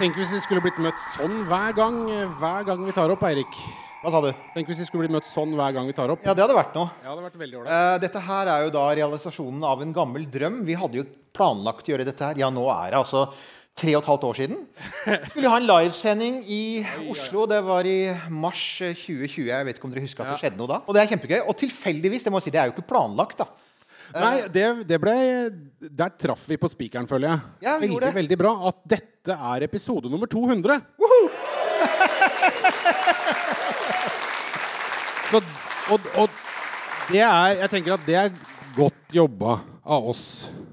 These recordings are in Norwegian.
tenk hvis vi skulle blitt møtt sånn hver gang, hver gang vi tar opp, Eirik. Hva sa du? Tenk hvis vi skulle blitt møtt sånn hver gang vi tar opp. Ja, det hadde vært noe. Ja, det hadde vært veldig ålreit. Eh, dette her er jo da realisasjonen av en gammel drøm. Vi hadde jo planlagt å gjøre dette her. Ja, nå er det altså tre og et halvt år siden. Skulle ha en livesending i Oslo. Det var i mars eh, 2020. Jeg vet ikke om dere husker at det skjedde noe da. Og det er kjempegøy. Og tilfeldigvis, det må jeg si, det er jo ikke planlagt, da. Nei, det, det ble Der traff vi på spikeren, føler jeg. Ja, vi veldig, veldig bra at dette er episode nummer 200. Så, og, og det er Jeg tenker at det er godt jobba av oss.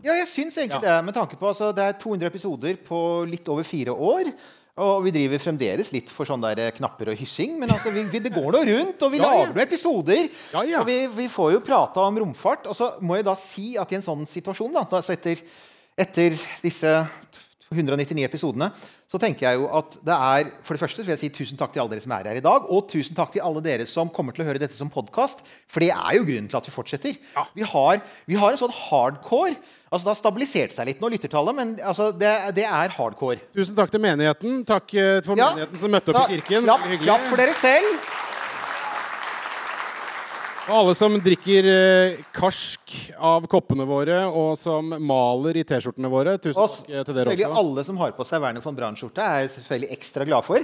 Ja, jeg syns egentlig det. Med tanke på altså, Det er 200 episoder på litt over fire år. Og vi driver fremdeles litt for sånne der knapper og hyssing. Men altså, vi, vi, det går nå rundt, og vi Ja, lager noen episoder. Ja, ja. Og vi, vi får jo prata om romfart. Og så må jeg da si at i en sånn situasjon, da, altså etter, etter disse 199 episodene, så tenker jeg jo at det er For det første vil jeg si tusen takk til alle dere som er her i dag. Og tusen takk til alle dere som kommer til å høre dette som podkast. For det er jo grunnen til at vi fortsetter. Vi, har, vi har en sånn hardcore Altså Det har stabilisert seg litt nå, lyttertallet, men altså, det, det er hardcore. Tusen takk til menigheten. Takk eh, for Ja. menigheten som møtte opp Da- i kirken. Klapp, klapp for dere selv. Og alle som drikker eh, karsk av koppene våre, og som maler i T-skjortene våre. Tusen Og takk eh, til dere også. alle som har på seg Werner von Braun-skjorte, er jeg selvfølgelig ekstra glad for.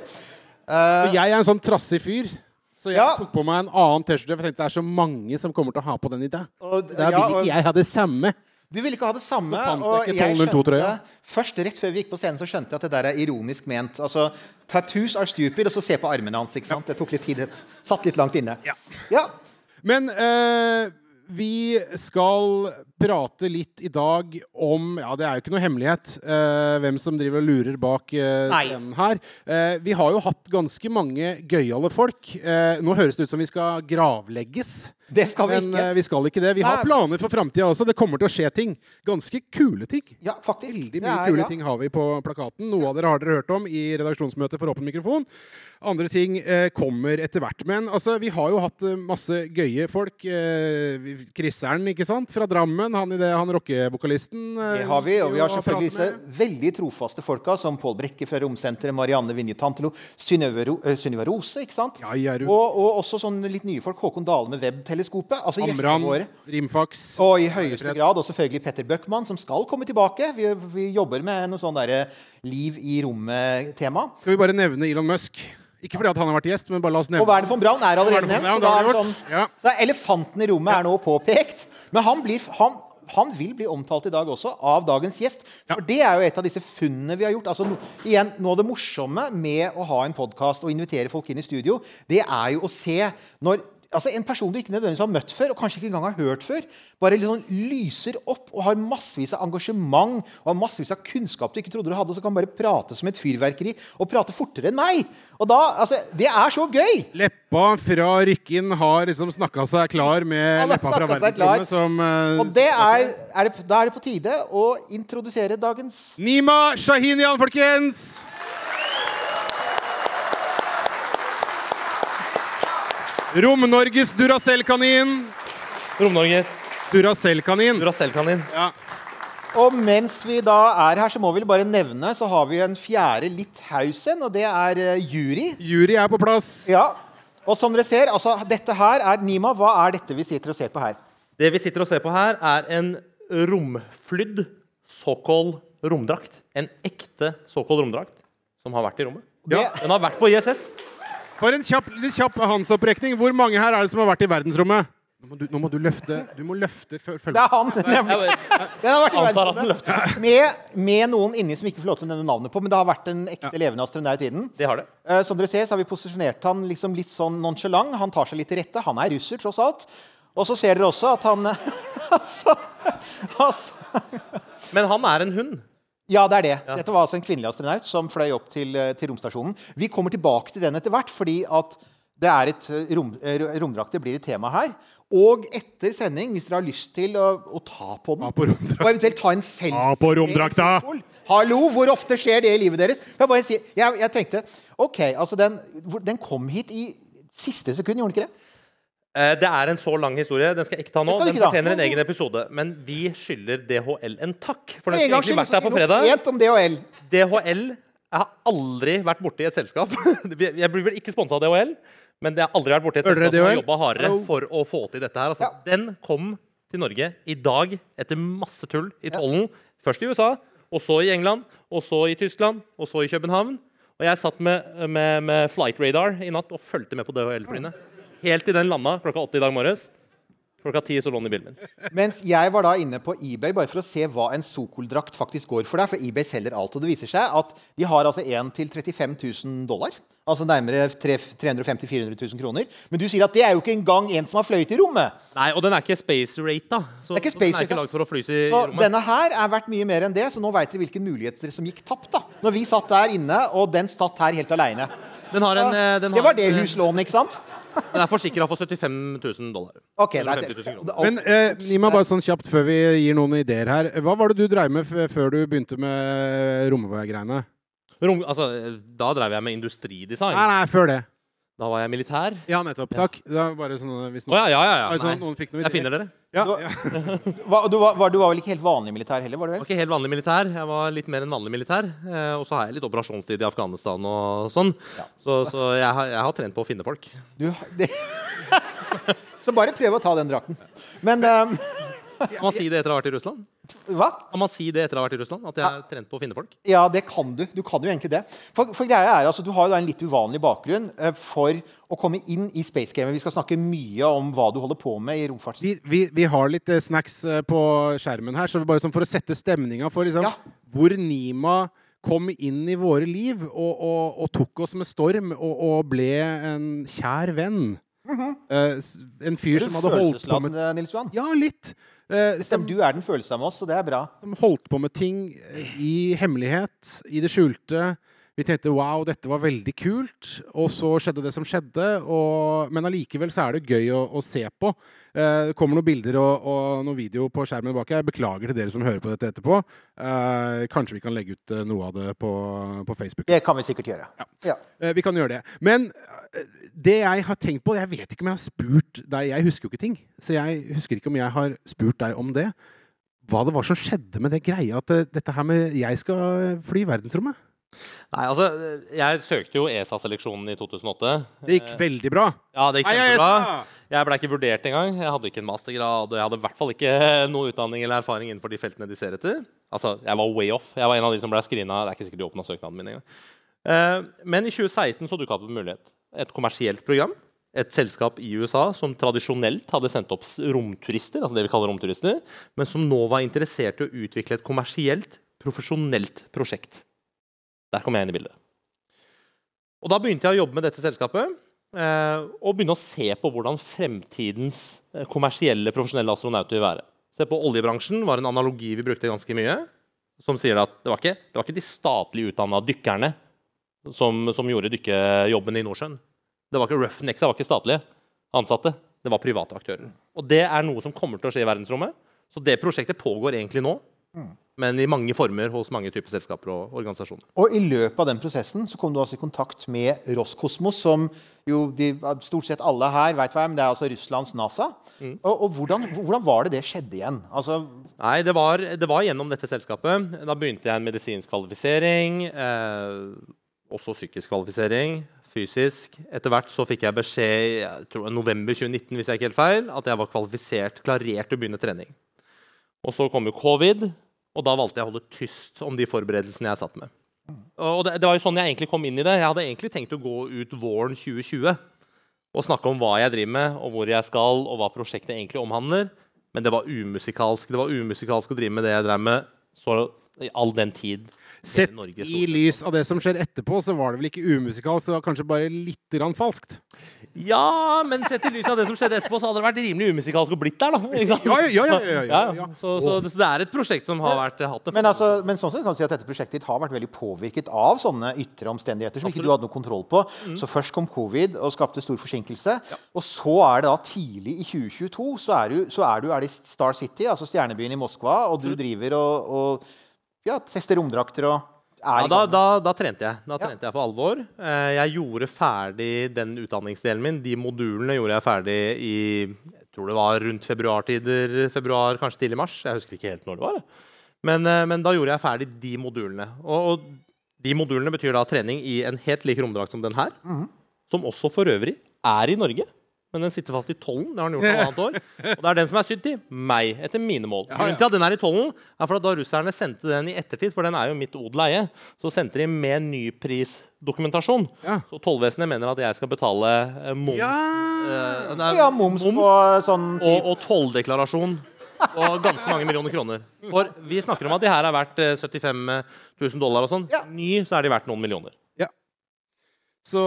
Og jeg er en sånn trassig fyr, så jeg Ja. tok på meg en annen T-skjorte. For jeg tenkte det er så mange som kommer til å ha på den i dag. Og- Da ja, vil ikke jeg ha det samme. Du ville ikke ha det samme. Jeg og jeg 1202-trøya. skjønte- Først rett før vi gikk på scenen, så skjønte jeg at det der er ironisk ment. Altså, Tattoos are stupid, og så se på armene hans. ikke sant? Det tok litt tid. Satt litt langt inne. Ja. Men eh, vi skal prate litt i dag om Ja, det er jo ikke noe hemmelighet eh, hvem som driver og lurer bak eh, den her. Eh, vi har jo hatt ganske mange gøyale folk. Eh, nå høres det ut som vi skal gravlegges. Det skal vi Men ikke. Men vi skal ikke det. Vi har planer for framtida også. Det kommer til å skje ting. Ganske kule ting. Ja, faktisk. Veldig mye kule ja. ting har vi på plakaten. Noe av dere har dere hørt om i redaksjonsmøtet for Åpen mikrofon. Andre ting eh, kommer etter hvert. Men altså, vi har jo hatt eh, masse gøye folk. Eh, vi- ikke sant? Fra Drammen. Han, i det- han rockevokalisten. eh, Det har vi, og vi har selvfølgelig disse veldig trofaste folka som Pål Brekke fra Romsenteret, Marianne Vinje Tantelo, Synnøve eh, Rose, ikke sant? Ja. Og, og også sånne litt nye folk. Håkon Dale med Webteleskopet. Altså Amran. Rimfax. Og i høyeste grad og selvfølgelig Petter Bøckmann, som skal komme tilbake. Vi, vi jobber med noe sånn derre liv i rommet-tema. Skal vi bare nevne Elon Musk? Ikke fordi at han har vært gjest, men bare la oss nevne Og Werner von Braun er allerede nevnt. Så, sånn, Ja. så elefanten i rommet er nå påpekt. Men han, blir, han, han vil bli omtalt i dag også av dagens gjest. For det er jo et av disse funnene vi har gjort. Altså, no, igjen, Noe av det morsomme med å ha en podkast og invitere folk inn i studio, det er jo å se når altså En person du ikke nødvendigvis har møtt før, og kanskje ikke engang har hørt før, bare liksom lyser opp og har massevis av engasjement og har massevis av kunnskap du ikke trodde du hadde, og så kan bare prate som et fyrverkeri og prate fortere enn meg. Og da, altså, Det er så gøy! Leppa fra Rykken har liksom snakka seg klar med leppa fra verdensrommet som uh, Og det er, er det, da er det på tide å introdusere dagens Nima Shahinian, folkens! Rom-Norges Duracell-kanin. Rom-Norges Duracell-kanin. Duracell-kanin. Ja. Og mens vi da er her, så må vi bare nevne Så har vi en fjerde litt haus en, og det er eh, jury. Jury er på plass. Ja. Og som dere ser, altså dette her er Nima, hva er dette vi sitter og ser på her? Det vi sitter og ser på her, er en romflydd såkalt romdrakt. En ekte såkalt romdrakt som har vært i rommet. Ja. Den har vært på ISS. For en kjapp, kjapp håndsopprekning. Hvor mange her er det som har vært i verdensrommet? Nå må du, nå må du løfte Du må løfte før- Det er han. nemlig. Den har vært i verdensrommet. Med, med noen inni som ikke får lov til å nevne navnet på, men det har vært en ekte levende astronaut i den. Det har det. Eh, som dere ser, så har vi posisjonert han liksom litt sånn nonchalant. Han tar seg litt til rette. Han er russer, tross alt. Og så ser dere også at han altså, altså, Men han er en hund. Ja, det er det. Dette var altså en kvinnelig astronaut som fløy opp til, eh, til romstasjonen. Vi kommer tilbake til den etter hvert, fordi at det er et eh, rom, eh, romdrakter blir et tema her. Og etter sending, hvis dere har lyst til å, å ta på den, på og eventuelt ta en selfie Ta på romdrakta! Hallo, hvor ofte skjer det i livet deres? Jeg, jeg, jeg tenkte OK, altså den, den kom hit i siste sekund, gjorde den ikke det? Eh, Det er en så lang historie. Den skal jeg ikke ta nå. Den ikke fortjener en egen episode. Men vi skylder DHL en takk. For den en skulle egentlig vært der på fredag. Om DHL. DHL Jeg har aldri vært borti et selskap Jeg blir vel ikke sponsa av DHL, men jeg har aldri vært borti et selskap som har jobba hardere for å få til dette her. Altså, Ja. Den kom til Norge i dag etter masse tull i tollen. Først i USA, og så i England, og så i Tyskland, og så i København. Og jeg satt med, med, med flight radar i natt og fulgte med på DHL-flyene. Helt til den landa klokka åtte i dag morges. Klokka ti så lå den i bilen min. Mens jeg var da inne på eBay bare for å se hva en Sokol-drakt faktisk går for der. For eBay selger alt. Og det viser seg at de har altså 1 til 35 000 dollar. Altså nærmere 350 000-400 000 kroner. Men du sier at det er jo ikke engang en som har fløyet i rommet. Nei, og den er ikke space-rata. Så, Det er ikke så den er ikke lagd for å flys i Så rommet. denne her er verdt mye mer enn det. Så nå veit dere hvilke muligheter som gikk tapt. da Når vi satt der inne, og den satt her helt aleine. Den har en, den har, Det var det huslånet, ikke sant? Den er forsikra for 75 000 dollar. Ok, Eller der 50 000 ser kroner. Men eh, gi meg bare sånn kjapt før vi gir noen ideer her. Hva var det du dreiv med f før du begynte med romveiegreiene? Rom, altså, da drev jeg med industridesign. Nei, nei, før det. Da var jeg militær. Ja, nettopp. Takk. Det er bare sånn hvis Å ja, ja, ja. ja. Altså, noen fikk noe Jeg finner dere. Ja, Du- ja. Du, var, var, du var vel ikke helt vanlig militær heller? var du vel? var ikke helt vanlig militær. Jeg var litt mer enn vanlig militær. Eh, og så har jeg litt operasjonstid i Afghanistan og sånn. Så, så jeg, har, jeg har trent på å finne folk. Du, det. Så bare prøv å ta den drakten. Men um... Kan man si det etter å ha vært i Russland? Hva? Kan man si det etter å ha vært i Russland? At jeg har trent på å finne folk? Ja, det kan du. Du kan jo egentlig det. For, for greia er, altså, Du har jo da en litt uvanlig bakgrunn uh, for å komme inn i Space Gamet. Vi skal snakke mye om hva du holder på med i romfart. Vi, vi, vi har litt uh, snacks eh, på skjermen her, så bare sånn for å sette stemninga for liksom, Ja. hvor Nima kom inn i våre liv og, og, og tok oss med storm og, og ble en kjær venn. Eh, s- en fyr som hadde holdt på med Nils Johan? Ja, litt. Eh, som, Stemmer, du er den følsomme av oss, og det er bra. som holdt på med ting eh, i hemmelighet, i det skjulte. Vi tenkte wow, dette var veldig kult, og så skjedde det som skjedde. Og, men allikevel så er det gøy å, å se på. Eh, det kommer noen bilder og, og noen video på skjermen bak her. Jeg beklager til dere som hører på dette etterpå. Eh, kanskje vi kan legge ut eh, noe av det på, på Facebook. Det kan vi sikkert gjøre. Ja. Eh, vi kan gjøre det. Men eh, det jeg har tenkt på Jeg vet ikke om jeg har spurt deg Jeg husker jo ikke ting. Så jeg husker ikke om jeg har spurt deg om det. Hva det var som skjedde med det greia at eh, dette her med jeg skal fly i verdensrommet. Nei, altså, Jeg søkte jo ESA-seleksjonen i 2008. Det gikk veldig bra. Ja, det gikk kjempebra. Jeg ble ikke vurdert engang. Jeg hadde ikke en mastergrad, og jeg hadde i hvert fall ikke noe utdanning eller erfaring innenfor de feltene de ser etter. Altså, Jeg var way off. Jeg var en av de som ble screena. Det er ikke sikkert de åpna søknaden min engang. Eh, men i 2016 så dukka det opp en mulighet. Et kommersielt program. Et selskap i USA som tradisjonelt hadde sendt opp romturister, altså det vi kaller romturister, men som nå var interessert i å utvikle et kommersielt, profesjonelt prosjekt. Der kom jeg inn i bildet. Og Da begynte jeg å jobbe med dette selskapet. eh, og begynne å se på hvordan fremtidens eh, kommersielle, profesjonelle astronauter vil være. Se på oljebransjen var en analogi vi brukte ganske mye. Som sier at det var ikke, det var ikke de statlig utdanna dykkerne som, som gjorde dykkejobben i Nordsjøen. Det var ikke Roughnecks, det var ikke statlige ansatte. Det var private aktører. Og det er noe som kommer til å skje i verdensrommet. Så det prosjektet pågår egentlig nå, men i mange former hos mange typer selskaper og organisasjoner. Og i løpet av den prosessen så kom du altså i kontakt med Roskosmos, som jo de, stort sett alle her vet hva er, men det er altså Russlands NASA. Og, og hvordan, hvordan var det det skjedde igjen? Altså, Nei, det var, det var gjennom dette selskapet. Da begynte jeg en medisinsk kvalifisering. Eh, også psykisk kvalifisering. Fysisk. Etter hvert så fikk jeg beskjed i jeg tror, november 2019 hvis jeg ikke helt feil, at jeg var kvalifisert, klarert til å begynne trening. Og så kom jo covid, og da valgte jeg å holde tyst om de forberedelsene jeg satt med. Og det, det var jo sånn jeg egentlig kom inn i det. Jeg hadde egentlig tenkt å gå ut våren 2020 og snakke om hva jeg driver med, og hvor jeg skal, og hva prosjektet egentlig omhandler. Men det var umusikalsk Det var umusikalsk å drive med det jeg drev med så all den tid. Sett i lys av det som skjer etterpå, så var det vel ikke umusikalsk, det var kanskje bare litt grann falskt. Ja, men sett i lys av det som skjedde etterpå, så hadde det vært rimelig umusikalsk og blitt der, da. Ja, ja, ja, ja, ja, ja. Så, så det, det er et prosjekt som har vært hatt det. Men, altså, men sånn sett kan du si at dette prosjektet ditt har vært veldig påvirket av sånne ytre omstendigheter som ikke du hadde noe kontroll på. Så først kom covid og skapte stor forsinkelse. Og så er det da tidlig i 2022 så er du, så er, du er det i Star City, altså stjernebyen i Moskva, og du driver og, og ja, tester romdrakter og er Ja, da, da, da trente jeg. Da Ja. trente jeg for alvor. Eh, Jeg gjorde ferdig den utdanningsdelen min. De modulene gjorde jeg ferdig i jeg tror det var rundt februartider. Februar, kanskje tidlig mars. Jeg husker ikke helt når det var. Men, eh, men da gjorde jeg ferdig de modulene. Og, og de modulene betyr da trening i en helt lik romdrakt som den her. Mhm. Som også for øvrig er i Norge. Men den sitter fast i tollen. Det har den gjort halvannet år. Og det er den som er sydd til meg, etter mine mål. Grunnen til at den er i tollen, er for at da russerne sendte den i ettertid, for den er jo mitt odel eie, så sendte de med ny nyprisdokumentasjon. Ja. Så tollvesenet mener at jeg skal betale eh, moms Ja. eh, nei, Ja, moms på sånn og, og tolldeklarasjon og ganske mange millioner kroner. For vi snakker om at de her er verdt eh, 75 000 dollar og sånn. Ja. Ny så er de verdt noen millioner. Så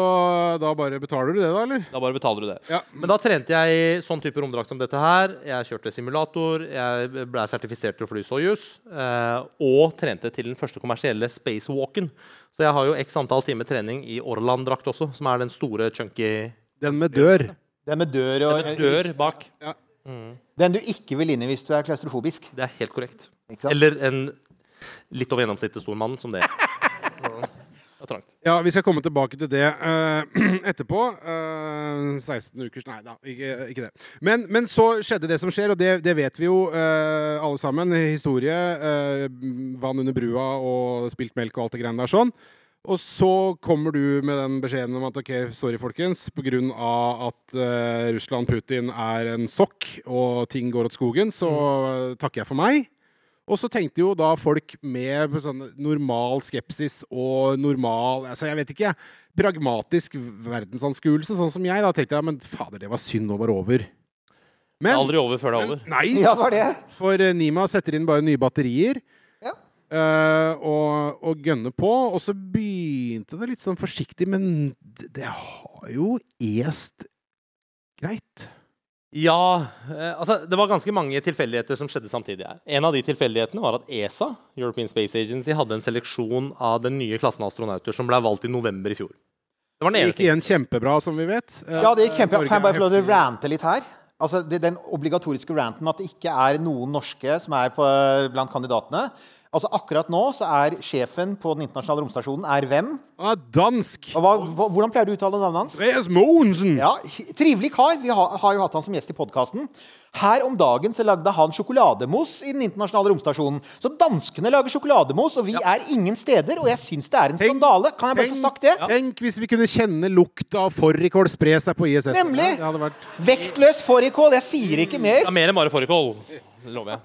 da bare betaler du det, da, eller? Da bare betaler du det. Ja. Men da trente jeg i sånn type romdrakt som dette her. Jeg kjørte simulator, jeg ble sertifisert til å fly Soyuz. Eh, og trente til den første kommersielle spacewalken. Så jeg har jo x antall timer trening i Orland-drakt også, som er den store chunky Den med dør. Den med dør og med dør bak. Den du ikke vil inn i hvis du er klaustrofobisk. Det er helt korrekt. Ikke sant? Eller en litt over gjennomsnittet stor mann som det. Det er trangt. Ja, vi skal komme tilbake til det uh, etterpå. Uh, 16 ukers Nei da, ikke, ikke det. Men, men så skjedde det som skjer, og det, det vet vi jo uh, alle sammen. Historie. eh, vann under brua og spilt melk og alt det greiene der sånn. Og så kommer du med den beskjeden om at ok, sorry, folkens. Pga. at eh, Russland, Putin, er en sokk og ting går åt skogen, så eh, takker jeg for meg. Og så tenkte jo da folk med sånn normal skepsis og normal altså jeg vet ikke, pragmatisk verdensanskuelse, sånn som jeg, da tenkte jeg men fader, det var synd nå var over. Det er aldri over før det er over. Nei! Ja, det var det. For eh, Nima setter inn bare nye batterier. Ja. eh, og, og gønner på. Og så begynte det litt sånn forsiktig, men det, det har jo est greit. Ja, eh, altså Det var ganske mange tilfeldigheter som skjedde samtidig. her. En av de tilfeldighetene var at ESA European Space Agency, hadde en seleksjon av den nye klassen astronauter som ble valgt i november i fjor. Det var Det gikk igjen kjempebra, som vi vet. Eh, Ja, det gikk kjempebra. Kan jeg bare er få lov til å rante litt her? Altså, det, Den obligatoriske ranten at det ikke er noen norske som er på, blant kandidatene. Altså Akkurat nå så er sjefen på den internasjonale romstasjonen er hvem? Han er dansk! Og hva, hvordan pleier du å uttale navnet hans? Andreas Mogensen! Ja, Trivelig kar. Vi har, har jo hatt han som gjest i podkasten. Her om dagen så lagde han sjokolademos i den internasjonale romstasjonen. Så danskene lager sjokolademos, og vi er ingen steder. Og jeg syns det er en skandale. Kan jeg bare få sagt det? Tenk hvis vi kunne kjenne lukta av fårikål spre seg på ISS. Nemlig. Det hadde vært Vektløs fårikål. Jeg sier ikke mer. Det er mer enn bare fårikål. Lover jeg.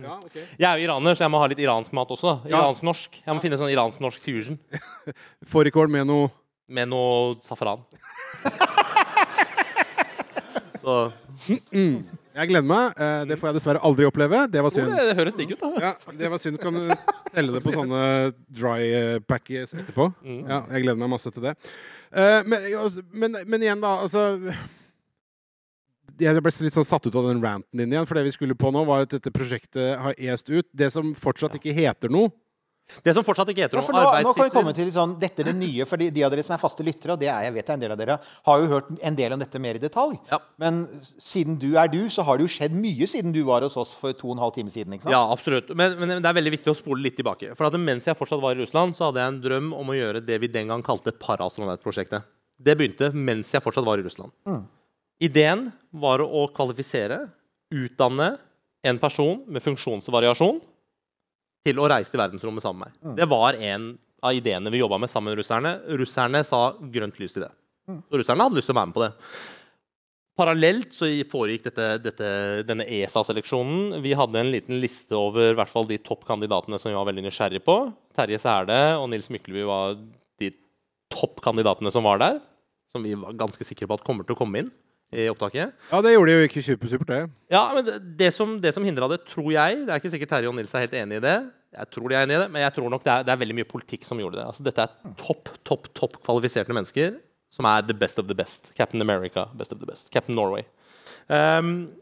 ja, okay. Jeg er jo iraner, så jeg må ha litt iransk mat også. Ja. Iransk-norsk. Jeg må finne sånn iransk-norsk fusion Fårikål med noe med noe safran. Så Jeg gleder meg. Eh, Det får jeg dessverre aldri oppleve. Det var synd. det, det høres digg ut, da. Ja, det var synd. Kan du selge det på sånne dry packies etterpå? Ja, jeg gleder meg masse til det. Eh, Men, altså, men, men igjen, da. Altså Jeg ble litt sånn satt ut av den ranten din igjen. For det vi skulle på nå, var at dette prosjektet har est ut. Det som fortsatt ikke heter noe. Det som fortsatt ikke heter Ja, noe for nå, nå kan vi komme til sånn, dette er det nye, for de, de av dere som er faste lyttere, og det er, jeg vet er en del av dere, har jo hørt en del om dette mer i detalj. Ja. Men siden du er du, så har det jo skjedd mye siden du var hos oss for to og en halv time siden. ikke sant? Ja, absolutt. Men, men det er veldig viktig å spole litt tilbake. For at mens jeg fortsatt var i Russland, så hadde jeg en drøm om å gjøre det vi den gang kalte Parastronautprosjektet. Det begynte mens jeg fortsatt var i Russland. Ideen var å kvalifisere, utdanne en person med funksjonsvariasjon til å reise til verdensrommet sammen med meg. Det var en av ideene vi jobba med sammen med russerne. Russerne sa grønt lys til det. Så russerne hadde lyst til å være med på det. Parallelt så foregikk dette, dette, denne ESA-seleksjonen. Vi hadde en liten liste over hvert fall de toppkandidatene som vi var veldig nysgjerrige på. Terje Sæle og Nils Mykleby var de toppkandidatene som var der. Som vi var ganske sikre på at kommer til å komme inn i opptaket. Ja, det gjorde de jo ikke supersupert, det. Ja, men det, det som, det som hindra det, tror jeg Det er ikke sikkert Terje og Nils er helt enig i det. Jeg tror de er enig i det, men jeg tror nok det er, det er veldig mye politikk som gjorde det. Altså, dette er topp, topp, topp kvalifiserte mennesker som er the best of the best. Captain America, best of the best. Captain Norway. Um,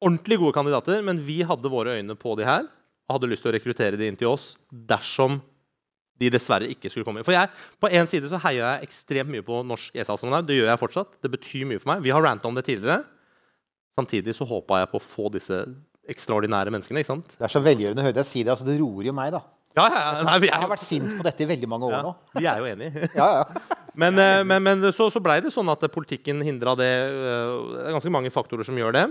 ordentlig gode kandidater, men vi hadde våre øyne på de her og hadde lyst til å rekruttere de inn til oss dersom de dessverre ikke skulle komme. For jeg, På en side så heier jeg ekstremt mye på norsk ESA-astronaut. Det gjør jeg fortsatt. Det betyr mye for meg. Vi har ranta om det tidligere. Samtidig så håpa jeg på å få disse ekstraordinære menneskene. ikke sant? Det er så velgjørende å høre deg si det. altså Det roer jo meg, da. Ja, ja. Nei, vi Jeg er, har vært sint på dette i veldig mange år ja, nå. vi er jo enige. Ja, ja. Men, eh, men, men så, så blei det sånn at politikken hindra det. eh, Det er ganske mange faktorer som gjør det.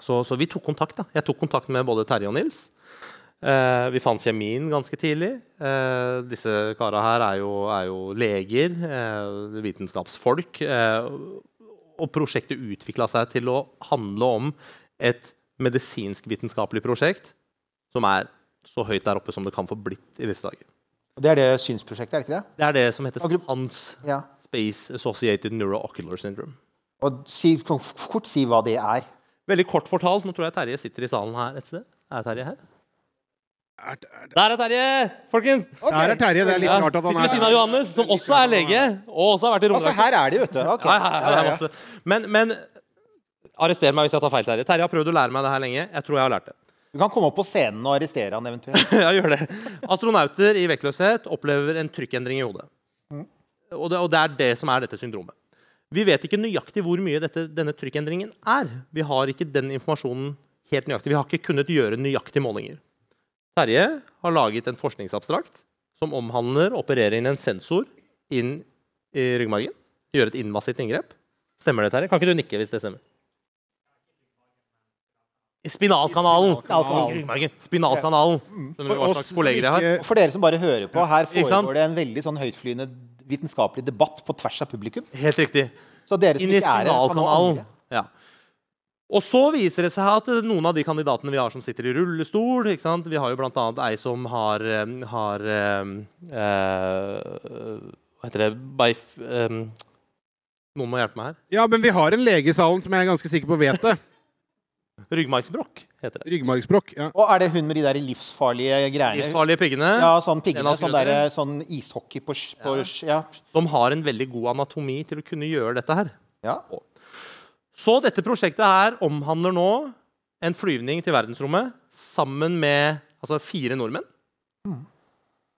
Så, så vi tok kontakt. da. Jeg tok kontakt med både Terje og Nils. Eh, vi fant kjemien ganske tidlig. Eh, disse kara her er jo, er jo leger, eh, vitenskapsfolk. Eh, og prosjektet utvikla seg til å handle om et medisinsk-vitenskapelig prosjekt som er så høyt der oppe som det kan få blitt i disse dager. Det er det synsprosjektet, er det ikke det? Det er det som heter SANS. Ja. Space Associated Neuroocular Syndrome. Og si, kort si hva det er. Veldig kort fortalt, nå tror jeg Terje sitter i salen her et sted. Er Terje her? Er, er, Der er Terje, folkens! Der er Terje. Det er litt Ja, rart at han sitter ved siden av er Johannes, som også er lege. Og også har vært i Altså, her er de, vet du. Okay. Ja, her, her, det er Ja. Men, men arrester meg hvis jeg tar feil, Terje. Terje har prøvd å lære meg det her lenge. Jeg tror jeg har lært det. Du kan komme opp på scenen og arrestere han eventuelt. ja, gjør det. Astronauter i vektløshet opplever en trykkendring i hodet. Og det, og det er det som er dette syndromet. Vi vet ikke nøyaktig hvor mye dette, denne trykkendringen er. Vi har ikke den informasjonen helt nøyaktig. Vi har ikke kunnet gjøre nøyaktige målinger. Terje har laget en forskningsabstrakt som omhandler å operere inn en sensor inn i ryggmargen. Gjøre et invasivt inngrep. Stemmer det, Terje? Kan ikke du nikke hvis det stemmer? I spinalkanalen. Spinalkanalen. Ryggmargen. Spinalkanalen. Skjønner du hva slags kolleger jeg har? for dere som bare hører på, her foregår det en veldig sånn høytflyende vitenskapelig debatt på tvers av publikum. Helt riktig. Så dere som Inn i ikke er her, kan nå spinalkanalen. angre. Ja. Og så viser det seg at noen av de kandidatene vi har som sitter i rullestol ikke sant? Vi har jo bl.a. ei som har, eh, har øh, eh, Hva heter det Beif... øh, noen må hjelpe meg her. Ja, men vi har en lege i salen som jeg er ganske sikker på vet det. Ryggmargsbrokk heter det. Ryggmargsbrokk. Ja. Og er det hun med de der livsfarlige greiene? Livsfarlige piggene. Ja, sånn En piggene, sånn, der, sånn ishockey på, på ja. ja. Som har en veldig god anatomi til å kunne gjøre dette her. ja. Så dette prosjektet her omhandler nå en flyvning til verdensrommet sammen med altså, fire nordmenn.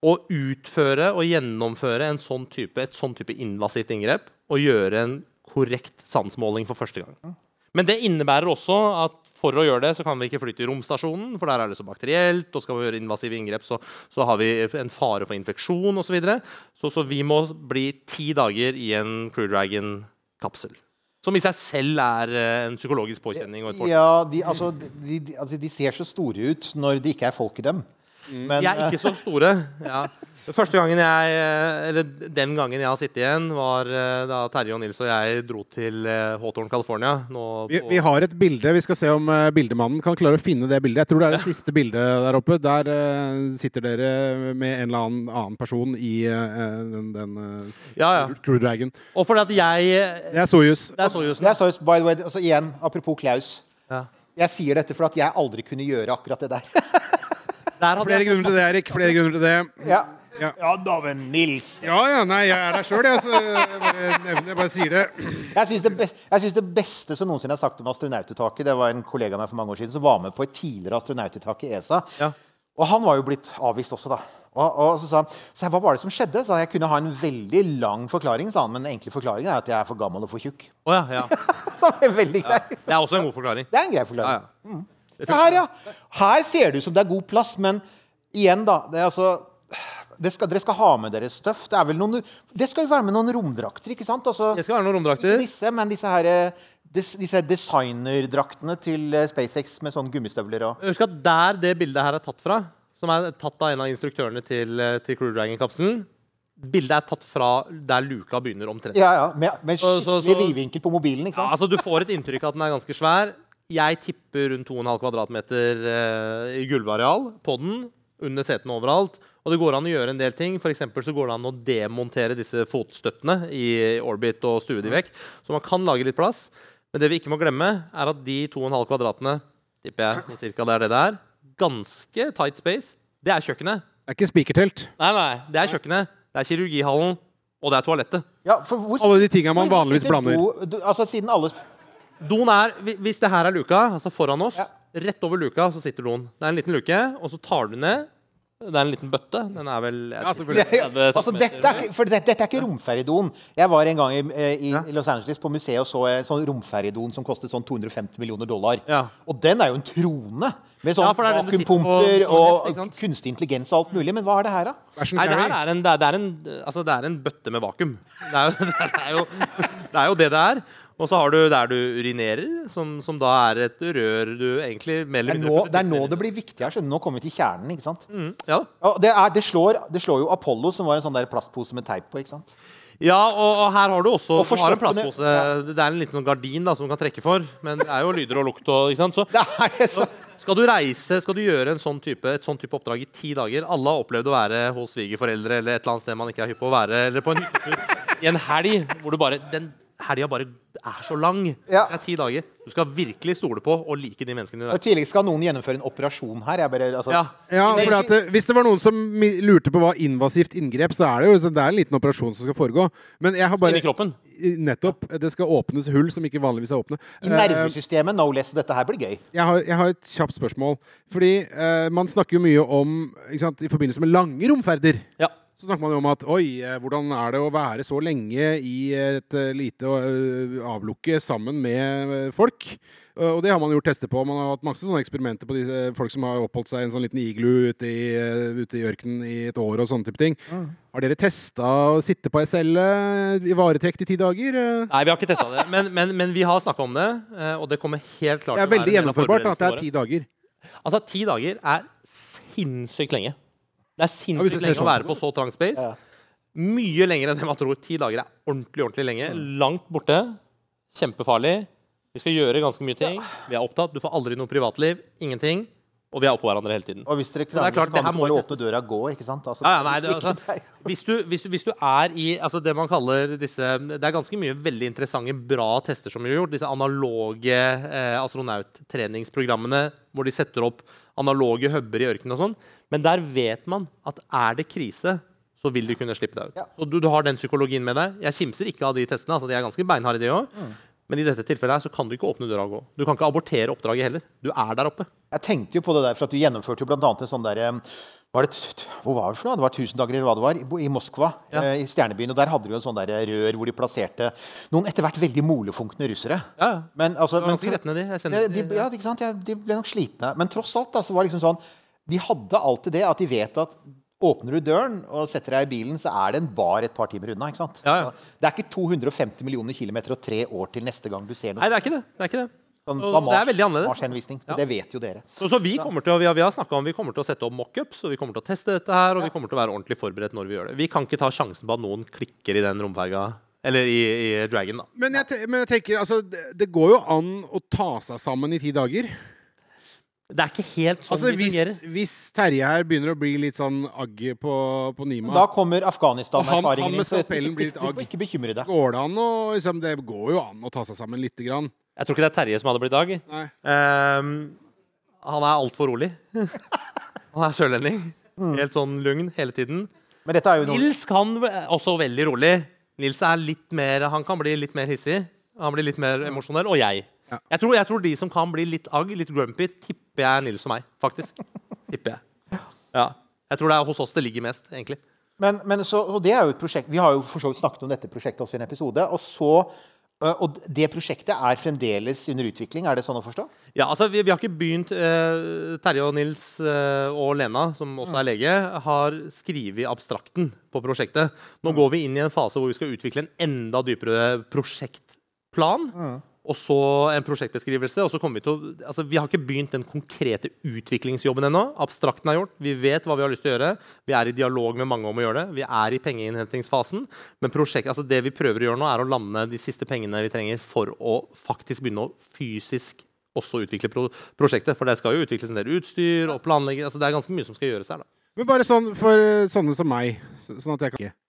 Å utføre og gjennomføre en sånn type, et sånn type invasivt inngrep og gjøre en korrekt sansmåling for første gang. Men det innebærer også at for å gjøre det, så kan vi ikke fly til romstasjonen, for der er det så bakterielt. Og skal vi gjøre invasive inngrep, så, så har vi en fare for infeksjon osv. Så, videre. så Så vi må bli ti dager i en Crew Dragon-kapsel. Som i seg selv er eh, en psykologisk påkjenning. ja de, altså, de, de, altså, de ser så store ut når det ikke er folk i dem. Men, De er ikke så store. Ja. Første gangen jeg, eh, eller Den gangen jeg har sittet igjen, var eh, da Terje og Nils og jeg dro til eh, Hawthorne, California. Nå Vi, på- vi har et bilde. Vi skal se om bildemannen kan klare å finne det bildet. Jeg tror det er det siste bildet der oppe. Der sitter dere med en eller annen annen person i den, den ja, ja. Crew Dragon. Og fordi at jeg Det er Soyuz. Det er Soyuz, det er Soyuz by the way, altså, igjen, apropos Klaus. Ja. Jeg sier dette for at jeg aldri kunne gjøre akkurat det der. Der hadde Flere grunner til det, Erik. Flere grunner til det. ja. Ja. ja da, men Nils Ja, ja, nei, jeg er der sjøl, jeg. Så jeg bare, nevner, jeg bare sier det. Jeg syns det, be jeg det beste som noensinne er sagt om astronaututtaket, det var en kollega av meg for mange år siden som var med på et tidligere astronaututtak i ESA. Ja. Og han var jo blitt avvist også, da. Og, og så sa han så hva var det som skjedde? Så jeg kunne ha en veldig lang forklaring, sa han, men den enkle forklaringen er at jeg er for gammel og for tjukk. Oh, ja, ja. Det er ja. Det er også en god forklaring. Det er en grei Ja, forklaring. ja. Se her, ja. Her ser det ut som det er god plass, men igjen, da. Det er altså det skal, dere skal ha med dere støff. Det, er vel noen, det skal jo være med noen romdrakter, ikke sant? Altså, Det skal være noen romdrakter. disse, men disse, her, eh, des, disse designerdraktene til eh, SpaceX med sånn gummistøvler og Husk at der det bildet her er tatt fra, som er tatt av en av instruktørene til, eh, til Crew Dragon-kapselen Bildet er tatt fra der luka begynner omtrent. Ja, ja. Med, med skikkelig vidvinkel på mobilen, ikke Ja, sant? altså Du får et inntrykk av at den er ganske svær. Jeg tipper rundt 2,5 kvadratmeter eh, i gulvareal på den. Under setene overalt. Og det går an å gjøre en del ting. For eksempel så går det an å demontere disse fotstøttene i orbit og stue de vekk. Så man kan lage litt plass. Men det vi ikke må glemme, er at de 2,5 kvadratene tipper jeg, så cirka det er det det er, ganske tight space. Det er kjøkkenet. Det er ikke spikertelt. Nei, nei, det er kjøkkenet. Det er kirurgihallen, og det er toalettet. Ja, for hvor, Alle de tinga man vanligvis blander. do- altså, siden alle Doen er, Hvis det her er luka, altså foran oss, Ja. rett over luka, så sitter doen. Det er en liten luke, og så tar du ned Det er en liten bøtte. Den er vel Ja. Ja, ja. Altså, dette, er, ikke- for dette, dette er ikke romferjedoen. Jeg var en gang i, eh, i, i Los Angeles på museet og så en sånn romferjedoen som kostet sånn 250 millioner dollar. Ja. Og den er jo en trone med sånn Ja, det er vakuumpumper og hest, kunstig intelligens og alt mulig. Men hva er det her, da? Nei, det her er en, det er, det er en, altså det er en bøtte med vakuum. Det er jo det er jo det, er jo det, det er. Og så har du der du urinerer, som, som da er et rør du egentlig mer eller er mindre det, er nå det blir viktig her. skjønner. Nå kommer vi til kjernen. ikke sant? Mm, ja. Ja, det, er, det, slår, det slår jo Apollo, som var en sånn der plastpose med teip på. ikke sant? ja, og, og her har du også Og har en plastpose. plastpose. Det er en liten sånn gardin da, som du kan trekke for, men det er jo lyder og lukt. Og, ikke sant? Så så... skal du reise, skal du gjøre en sånn type, et sånn type oppdrag i ti dager Alle har opplevd å være hos svigerforeldre eller et eller annet sted man ikke er hypp på å være, eller på en hyttetur i en helg hvor du bare den helga bare er så lang. Ja. Det er ti dager. Du skal virkelig stole på og like de menneskene du Og I tillegg skal noen gjennomføre en operasjon her. Jeg bare, altså, Ja. Ja, for at, eh, Hvis det var noen som lurte på hva invasivt inngrep, så er det jo det er en liten operasjon som skal foregå. Men jeg har bare Inni kroppen. Nettopp. Det skal åpnes hull som ikke vanligvis er åpne. I Eh, nervesystemet, no less. Dette her blir gøy. jeg, har, jeg har et kjapt spørsmål. Fordi uh, man snakker jo mye om ikke sant, I forbindelse med lange romferder Ja. Så snakker man jo om at oi, eh, hvordan er det å være så lenge i et eh, lite eh, avlukke sammen med folk? Og det har man gjort tester på. Man har hatt masse sånne eksperimenter på disse folk som har oppholdt seg i en sånn liten iglu ute i, ute i ørkenen i et år og sånne type ting. Har dere testa å sitte på ei celle i varetekt i ti dager? Nei, vi har ikke testa det, men, men, men vi har snakka om det, og det kommer helt klart Det er til å være veldig en del av gjennomførbart at det er ti dager. Altså, ti dager er sinnssykt lenge. Det er sinnssykt lenge sånn å være på så trang space. Ja. Mye lenger enn det man tror. Ti dager er ordentlig, ordentlig lenge. Langt borte. Kjempefarlig. Vi skal gjøre ganske mye ting. Vi er opptatt. Du får aldri noe privatliv. Ingenting. Og vi er oppå hverandre hele tiden. Og hvis dere det er krangler, klart, så kan du bare åpne døra og gå. ikke sant? Altså, Ja, ja, nei, det, altså, hvis, du, hvis, du, hvis du er i altså det man kaller disse Det er ganske mye veldig interessante, bra tester som vi har gjort. Disse analoge eh, astronauttreningsprogrammene hvor de setter opp analoge huber i ørkenen og sånn. Men der vet man at er det krise, så vil de kunne slippe deg ut. Ja. Så du, du har den psykologien med deg. Jeg kimser ikke av de testene. altså De er ganske beinharde, de også. Mm. Men i dette tilfellet her så kan du ikke åpne døra og gå. Du kan ikke abortere oppdraget heller. Du er der oppe. Jeg tenkte jo på det der, for at du gjennomførte jo annet en sånn der eh, var det, Hvor var det for noe? Det var 1000 dager, eller hva det var, i- Moskva. Ja. eh, I Stjernebyen. Og der hadde de jo en sånn der rør hvor de plasserte noen etter hvert veldig molefunkne russere. Ja, ja. Men, altså, men, ganske de. de. Ja, de, ja, ikke sant? De ble nok slitne. Men tross alt da, så var det liksom sånn De hadde alltid det at de vet at åpner du døren og setter deg i bilen, så er det en bar et par timer unna. ikke sant? Ja, ja. Så det er ikke 250 millioner kilometer og tre år til neste gang du ser noe. Nei, det er ikke det. det, er ikke det. Sånn, det er veldig annerledes. Marshenvisning. Ja. Det vet jo dere. Så, så vi kommer til å, vi har, vi har snakket om vi kommer til å sette opp mockups, og vi kommer til å teste dette her, og vi kommer til å være ordentlig forberedt når vi gjør det. Vi kan ikke ta sjansen på at noen klikker i den romferga, eller i, i Dragon, da. Men jeg, men jeg tenker, altså, det, det går jo an å ta seg sammen i ti dager. Det er ikke helt sånn Altså, vi hvis, fungerer. hvis Terje her begynner å bli litt sånn agg på, på Nima, Da kommer Afghanistan-erfaringen Og han- han inn. med så ikke- blir litt ikke- agg. Ikke bekymre deg. går det an å liksom, Det går jo an å ta seg sammen lite grann. Jeg tror ikke det er Terje som hadde blitt Dag. Ehm, han er altfor rolig. Han er sørlending. Helt sånn lugn hele tiden. Men dette er jo noe Nils kan også veldig rolig. Nils er litt mer Han kan bli litt mer hissig. Han blir litt mer emosjonell. Og jeg. Ja. Jeg tror, jeg tror de som kan bli litt agg, litt grumpy, tipper jeg er Nils og meg. Faktisk. Tipper jeg. Ja. Jeg tror det er hos oss det ligger mest, egentlig. Men, men så, og det er jo et prosjekt Vi har jo for snakket om dette prosjektet også i en episode. Og, så, og det prosjektet er fremdeles under utvikling. Er det sånn å forstå? Ja, altså Vi, vi har ikke begynt eh, Terje og Nils eh, og Lena, som også er lege, har skrevet abstrakten på prosjektet. Nå går vi inn i en fase hvor vi skal utvikle en enda dypere prosjektplan. Og så en prosjektbeskrivelse. og så kommer Vi til å, altså vi har ikke begynt den konkrete utviklingsjobben ennå. Abstrakten er gjort. Vi vet hva vi har lyst til å gjøre. Vi er i dialog med mange om å gjøre det. Vi er i pengeinnhentingsfasen. Men prosjekt, altså det vi prøver å gjøre nå, er å lande de siste pengene vi trenger for å faktisk begynne å fysisk også utvikle pro prosjektet. For det skal jo utvikles en del utstyr og planlegge. altså Det er ganske mye som skal gjøres her. da. Men bare sånn for eh, sånne som meg, sånn at jeg kan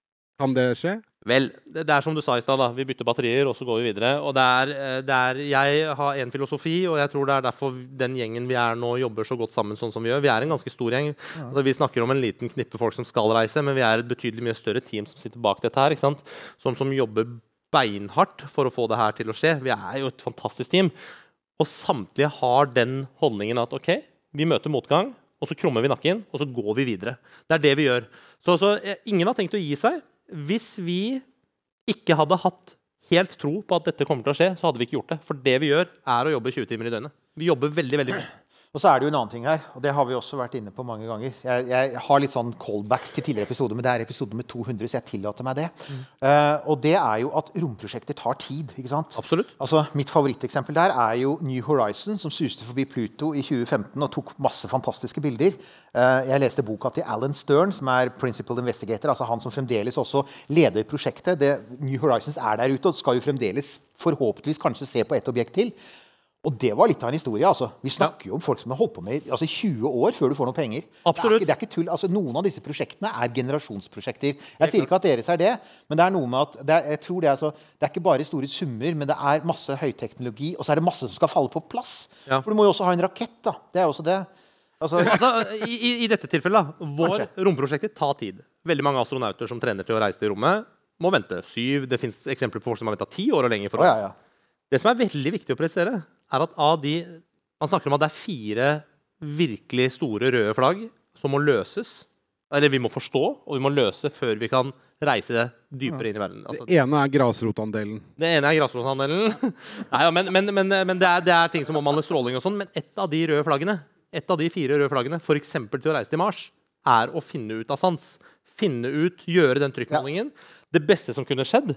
Kan det skje? Vel, det, er som du sa i stad. Vi bytter batterier, og så går vi videre. Og det er, eh, det er, jeg har en filosofi, og jeg tror det er derfor den gjengen vi er nå, jobber så godt sammen sånn som vi gjør. Vi er en ganske stor gjeng. Altså, vi snakker om en liten knippe folk som skal reise, men vi er et betydelig mye større team som sitter bak dette her. Som, som jobber beinhardt for å få det her til å skje. Vi er jo et fantastisk team. Og samtlige har den holdningen at OK, vi møter motgang, og så krummer vi nakken, og så går vi videre. Det er det vi gjør. Så, så eh, ingen har tenkt å gi seg. Hvis vi ikke hadde hatt helt tro på at dette kommer til å skje, så hadde vi ikke gjort det. For det vi gjør, er å jobbe 20 timer i døgnet. Vi jobber veldig, veldig mye. Og så er det jo en annen ting her, og det har vi også vært inne på mange ganger. Jeg, jeg har litt sånn callbacks til tidligere episoder, men det er episode med 200, så jeg tillater meg det. Eh, og det er jo at romprosjekter tar tid. ikke sant? Absolutt. Altså, Mitt favoritteksempel der er jo New Horizon, som suste forbi Pluto i 2015 og tok masse fantastiske bilder. Uh, jeg leste boka til Alan Stern, som er principal investigator, altså han som fremdeles også leder prosjektet. Det, New Horizons er der ute og skal jo fremdeles forhåpentligvis kanskje se på et objekt til. Og det var litt av en historie. altså. Vi snakker jo om folk som har holdt på med altså 20 år før du får noen penger. Absolutt. Det er ikke, det er ikke tull. Altså, noen av disse prosjektene er generasjonsprosjekter. Jeg sier ikke at deres er det, men det er noe med at det er, jeg tror det er, så, det er ikke bare store summer, men det er masse høyteknologi, og så er det masse som skal falle på plass. Ja. For du må jo også ha en rakett. da. Det er jo også det. Altså, Altså, i, i- dette tilfellet, da. Vår Kanskje. romprosjekter tar tid. Veldig mange astronauter som trener til å reise til rommet, må vente syv. Det fins eksempler på folk som har venta ti år og lenger. for å ja, ja. Det som er veldig viktig å presisere, er at av de Man snakker om at det er fire virkelig store røde flagg som må løses. Eller vi må forstå, og vi må løse før vi kan reise dypere inn i verden. Altså, Det ene er grasrotandelen. det ene er grasrotandelen. Nei, ja, men men, men, men det, er, det er ting som omhandler stråling og sånn. Men ett av de røde flaggene, et av de fire røde flaggene, f.eks. til å reise til Mars, er å finne ut av sans. Finne ut, gjøre den trykkmålingen. Det beste som kunne skjedd,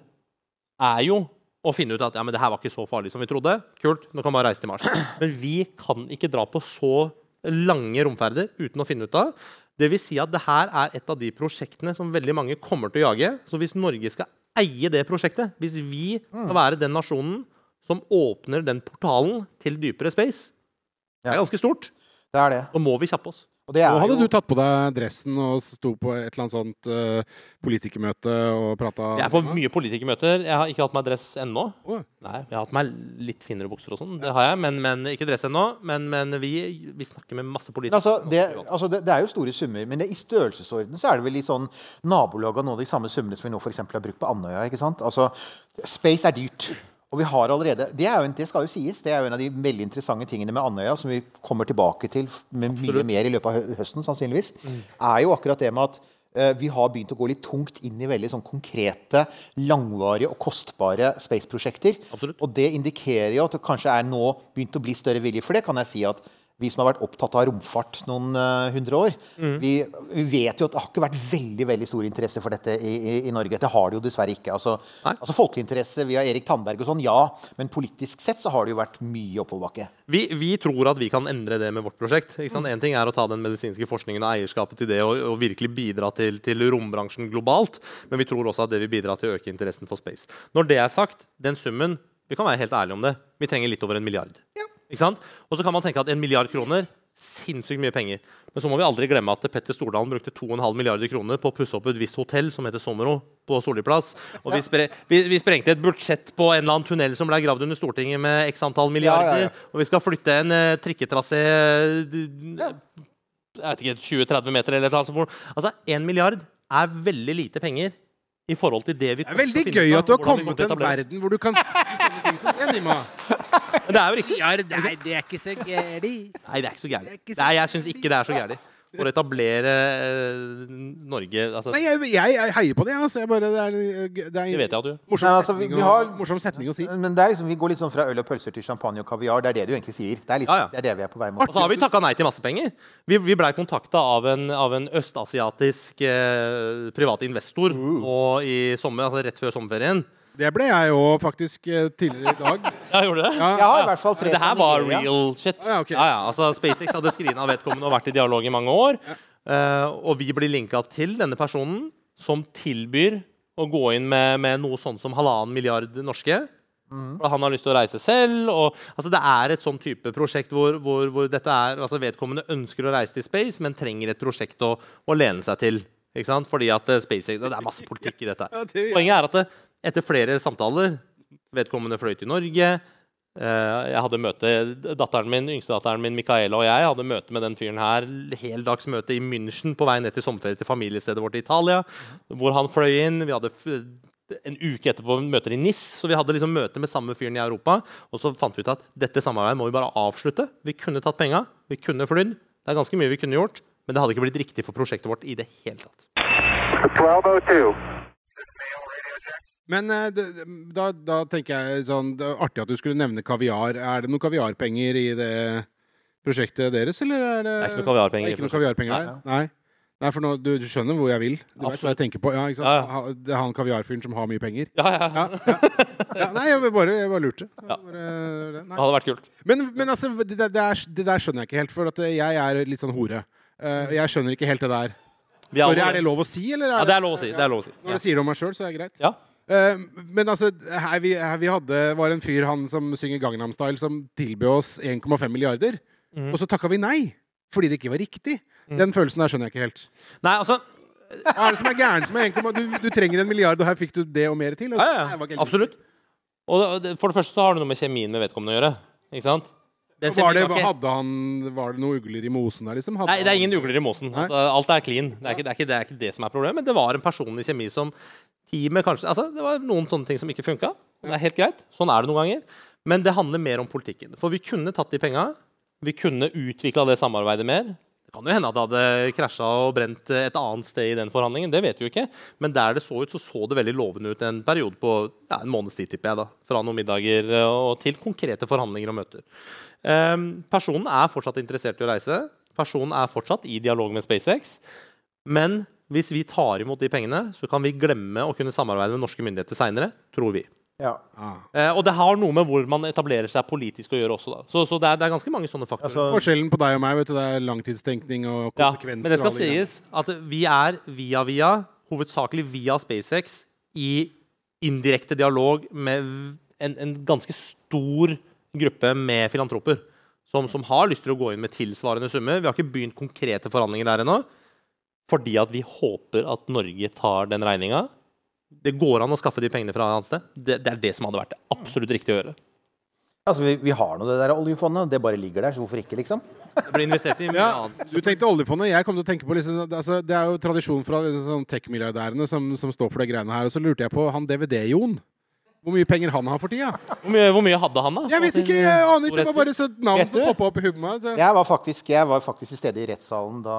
er jo å finne ut at ja, men det her var ikke så farlig som vi trodde. Kult, nå kan vi bare reise til Mars. Men vi kan ikke dra på så lange romferder uten å finne ut av. Det vil si at det her er et av de prosjektene som veldig mange kommer til å jage. Så hvis Norge skal eie det prosjektet, hvis vi skal være den nasjonen som åpner den portalen til dypere space, det er ganske stort, Det er det. så må vi kjappe oss. Og det er Nå hadde jo, du tatt på deg dressen og sto på et eller annet sånt uh, politikermøte og prata Jeg er på mye politikermøter. Jeg har ikke hatt meg dress ennå. Oh. Nei, Jeg har hatt meg litt finere bukser og sånn, det har jeg, men, men ikke dress ennå. Men, men vi, vi snakker med masse politikere. altså, det, altså det, det er jo store summer, men det, i størrelsesorden så er det vel i sånn nabolag av noen av de samme summene som vi nå f.eks. har brukt på Andøya. ikke sant? Altså, Space er dyrt. Og vi har allerede, det, er jo det skal jo sies, det er jo en av de veldig interessante tingene med Andøya, som vi kommer tilbake til med mye mer i løpet av høsten, sannsynligvis, er jo akkurat det med at eh, vi har begynt å gå litt tungt inn i veldig sånn konkrete, langvarige og kostbare space-prosjekter. Og det indikerer jo at det kanskje er nå begynt å bli større vilje for det. kan jeg si at vi som har vært opptatt av romfart noen uh, hundre år, Mm. vi, vi vet jo at det har ikke vært veldig veldig stor interesse for dette i, i, i Norge. Det har det jo dessverre ikke. Altså, altså Folkelig interesse via Erik Tandberg og sånn, ja. Men politisk sett så har det jo vært mye oppoverbakke. Vi, vi tror at vi kan endre det med vårt prosjekt. Ikke sant? En ting er å ta den medisinske forskningen og eierskapet til det og, og virkelig bidra til, til rombransjen globalt, men vi tror også at det vil bidra til å øke interessen for space. Når det er sagt, den summen Vi kan være helt ærlige om det. Vi trenger litt over en milliard. Ikke sant? Og så kan man tenke at en milliard kroner Sinnssykt mye penger. Men så må vi aldri glemme at Petter Stordalen brukte 2,5 milliarder kroner på å pusse opp et visst hotell som heter Sommero på Solli plass. Og vi, spre, vi, vi sprengte et budsjett på en eller annen tunnel som ble gravd under Stortinget med x antall milliarder. Ja, ja, ja. Og vi skal flytte en uh, trikketrasé uh, jeg vet ikke, 20-30 meter eller noe sånt. Altså, én milliard er veldig lite penger i forhold til det vi Det er veldig gøy at du har kommet til en verden hvor du kan si sånne ting som det, Nima. Men det er jo riktig. Ja, nei, det er ikke så gæli. Nei, det er ikke så er så Nei, jeg syns ikke det er så gæli. For å etablere eh, Norge altså, Nei, jeg, jeg, jeg heier på det. Altså. Jeg bare, det er, det er Det vet jeg at du gjør. morsom, Nei, altså, vi- setning, vi å, har- morsom setning å si. Men det er liksom, vi går litt sånn fra øl og pølser til champagne og kaviar. Det er det du egentlig sier. Det er, litt, Ja, ja. Det, er det vi er på vei mot. Og så har vi takka nei til masse penger. Vi, vi blei kontakta av en, av en østasiatisk eh, privat investor og i sommer, altså rett før sommerferien. Det ble jeg jo faktisk eh, tidligere i dag. Ja, gjorde det? Ja. Har i hvert fall tre Men det her var real shit. Ja, okay. ja, ja, altså SpaceX hadde screena vedkommende og vært i dialog i mange år. Eh, og vi blir linka til denne personen som tilbyr å gå inn med, med noe sånn som halvannen milliard norske. og han har lyst til å reise selv. Og, altså det er et sånn type prosjekt hvor, hvor, hvor dette er, altså vedkommende ønsker å reise til space, men trenger et prosjekt å, å lene seg til. Ikke sant? Fordi at eh, SpaceX Det er masse politikk i dette. Ja, Poenget er at det, etter flere samtaler Vedkommende fløy til Norge. eh, jeg hadde møte, datteren min, Yngstedatteren min Micaela og jeg hadde møte med den fyren her. Heldagsmøte i München på vei ned til sommerferie til familiestedet vårt i Italia. Hvor han fløy inn. Vi hadde en uke etterpå møter i NIS. Så vi hadde liksom møte med samme fyren i Europa. Og så fant vi ut at dette samarbeidet må vi bare avslutte. Vi kunne tatt penga, vi kunne flydd. Det er ganske mye vi kunne gjort, men det hadde ikke blitt riktig for prosjektet vårt i det hele tatt. 1202. Men eh, da, da tenker jeg sånn Det er artig at du skulle nevne kaviar. Er det noen kaviarpenger i det prosjektet deres, eller er det Det er ikke noen kaviarpenger er ikke noen kaviarpenger der? Nei. Nei, for nå, du, du skjønner hvor jeg vil? Du vet hva jeg tenker på? Ja, ikke sant? Ja, ja. Det er han kaviarfyren som har mye penger? Ja, ja, ja. Ja, nei, jeg bare, jeg bare lurte. Ja. Bare, Det hadde vært kult. Men, men altså, det, det, er, det der skjønner jeg ikke helt, for jeg er litt sånn hore. Eh, jeg skjønner ikke helt det der. Vi er det lov å si, eller? Ja, det er lov å si. Det er lov å si. Når Ja. jeg sier det om meg sjøl, så er det greit. Ja. Eh, men altså, her vi, her vi hadde, var en fyr han som synger Gangnam Style, som tilbød oss 1,5 milliarder. Mm. Og så takka vi nei, fordi det ikke var riktig. Den følelsen der skjønner jeg ikke helt. Nei, altså Hva er det som er gærent med 1,5 du, du trenger en milliard, og her fikk du det og mer til? Altså, Ja, det ja, absolutt. Og det- det- for det første så har det noe med kjemien med vedkommende å gjøre. Ikke sant? Den. Var det, hadde han, var det noen ugler i mosen der, liksom? Hadde Nei, det er ingen ugler i mosen. Altså, alt er clean. Det er, ikke, det, er ikke, det er ikke det som er problemet. Men det var en personlig kjemi som teamet kanskje altså, Det var noen sånne ting som ikke funka. Det er helt greit. Sånn er det noen ganger. Men det handler mer om politikken. For vi kunne tatt de penga. Vi kunne utvikla det samarbeidet mer. Det kan jo hende at det hadde krasja og brent et annet sted i den forhandlingen. Det vet vi jo ikke. Men der det så ut, så så det veldig lovende ut en periode på ja, en måneds tid, tipper jeg. da, Fra noen middager eh, og til konkrete forhandlinger og møter. Um, personen er fortsatt interessert i å reise. Personen er fortsatt i dialog med SpaceX. Men hvis vi tar imot de pengene, så kan vi glemme å kunne samarbeide med norske myndigheter seinere, tror vi. Ja. Eh, og det har noe med hvor man etablerer seg politisk å gjøre også. da. Så, så det, er, det er ganske mange sånne faktorer. Altså, Forskjellen på deg og meg, vet du, det er langtidstenkning og Ja, konsekvenser. men det skal sies at vi er via via, hovedsakelig via SpaceX, i indirekte dialog med en, en ganske stor gruppe med filantroper. Som, som har lyst til å gå inn med tilsvarende summer. Vi har ikke begynt konkrete forhandlinger der ennå. Fordi at vi håper at Norge tar den regninga. Det går an å skaffe de pengene fra et annet sted. Det, det er det som hadde vært det absolutt riktige å gjøre. Altså, vi, vi har nå det der oljefondet. Det bare ligger der, så hvorfor ikke, liksom? Det ble investert i mye Ja, annet. du tenkte oljefondet. Jeg kom til å tenke på liksom, altså, Det er jo tradisjon fra liksom, sånn tech-milliardærene som, som står for de greiene her. Og så lurte jeg på han DVD-Jon. Hvor mye penger han har for tida? Hvor mye, hvor mye hadde han, da? Jeg vet ikke, jeg aner ikke. Det var bare et så navn som poppa opp i hodet mitt. Jeg var faktisk, jeg var faktisk til stede i rettssalen da,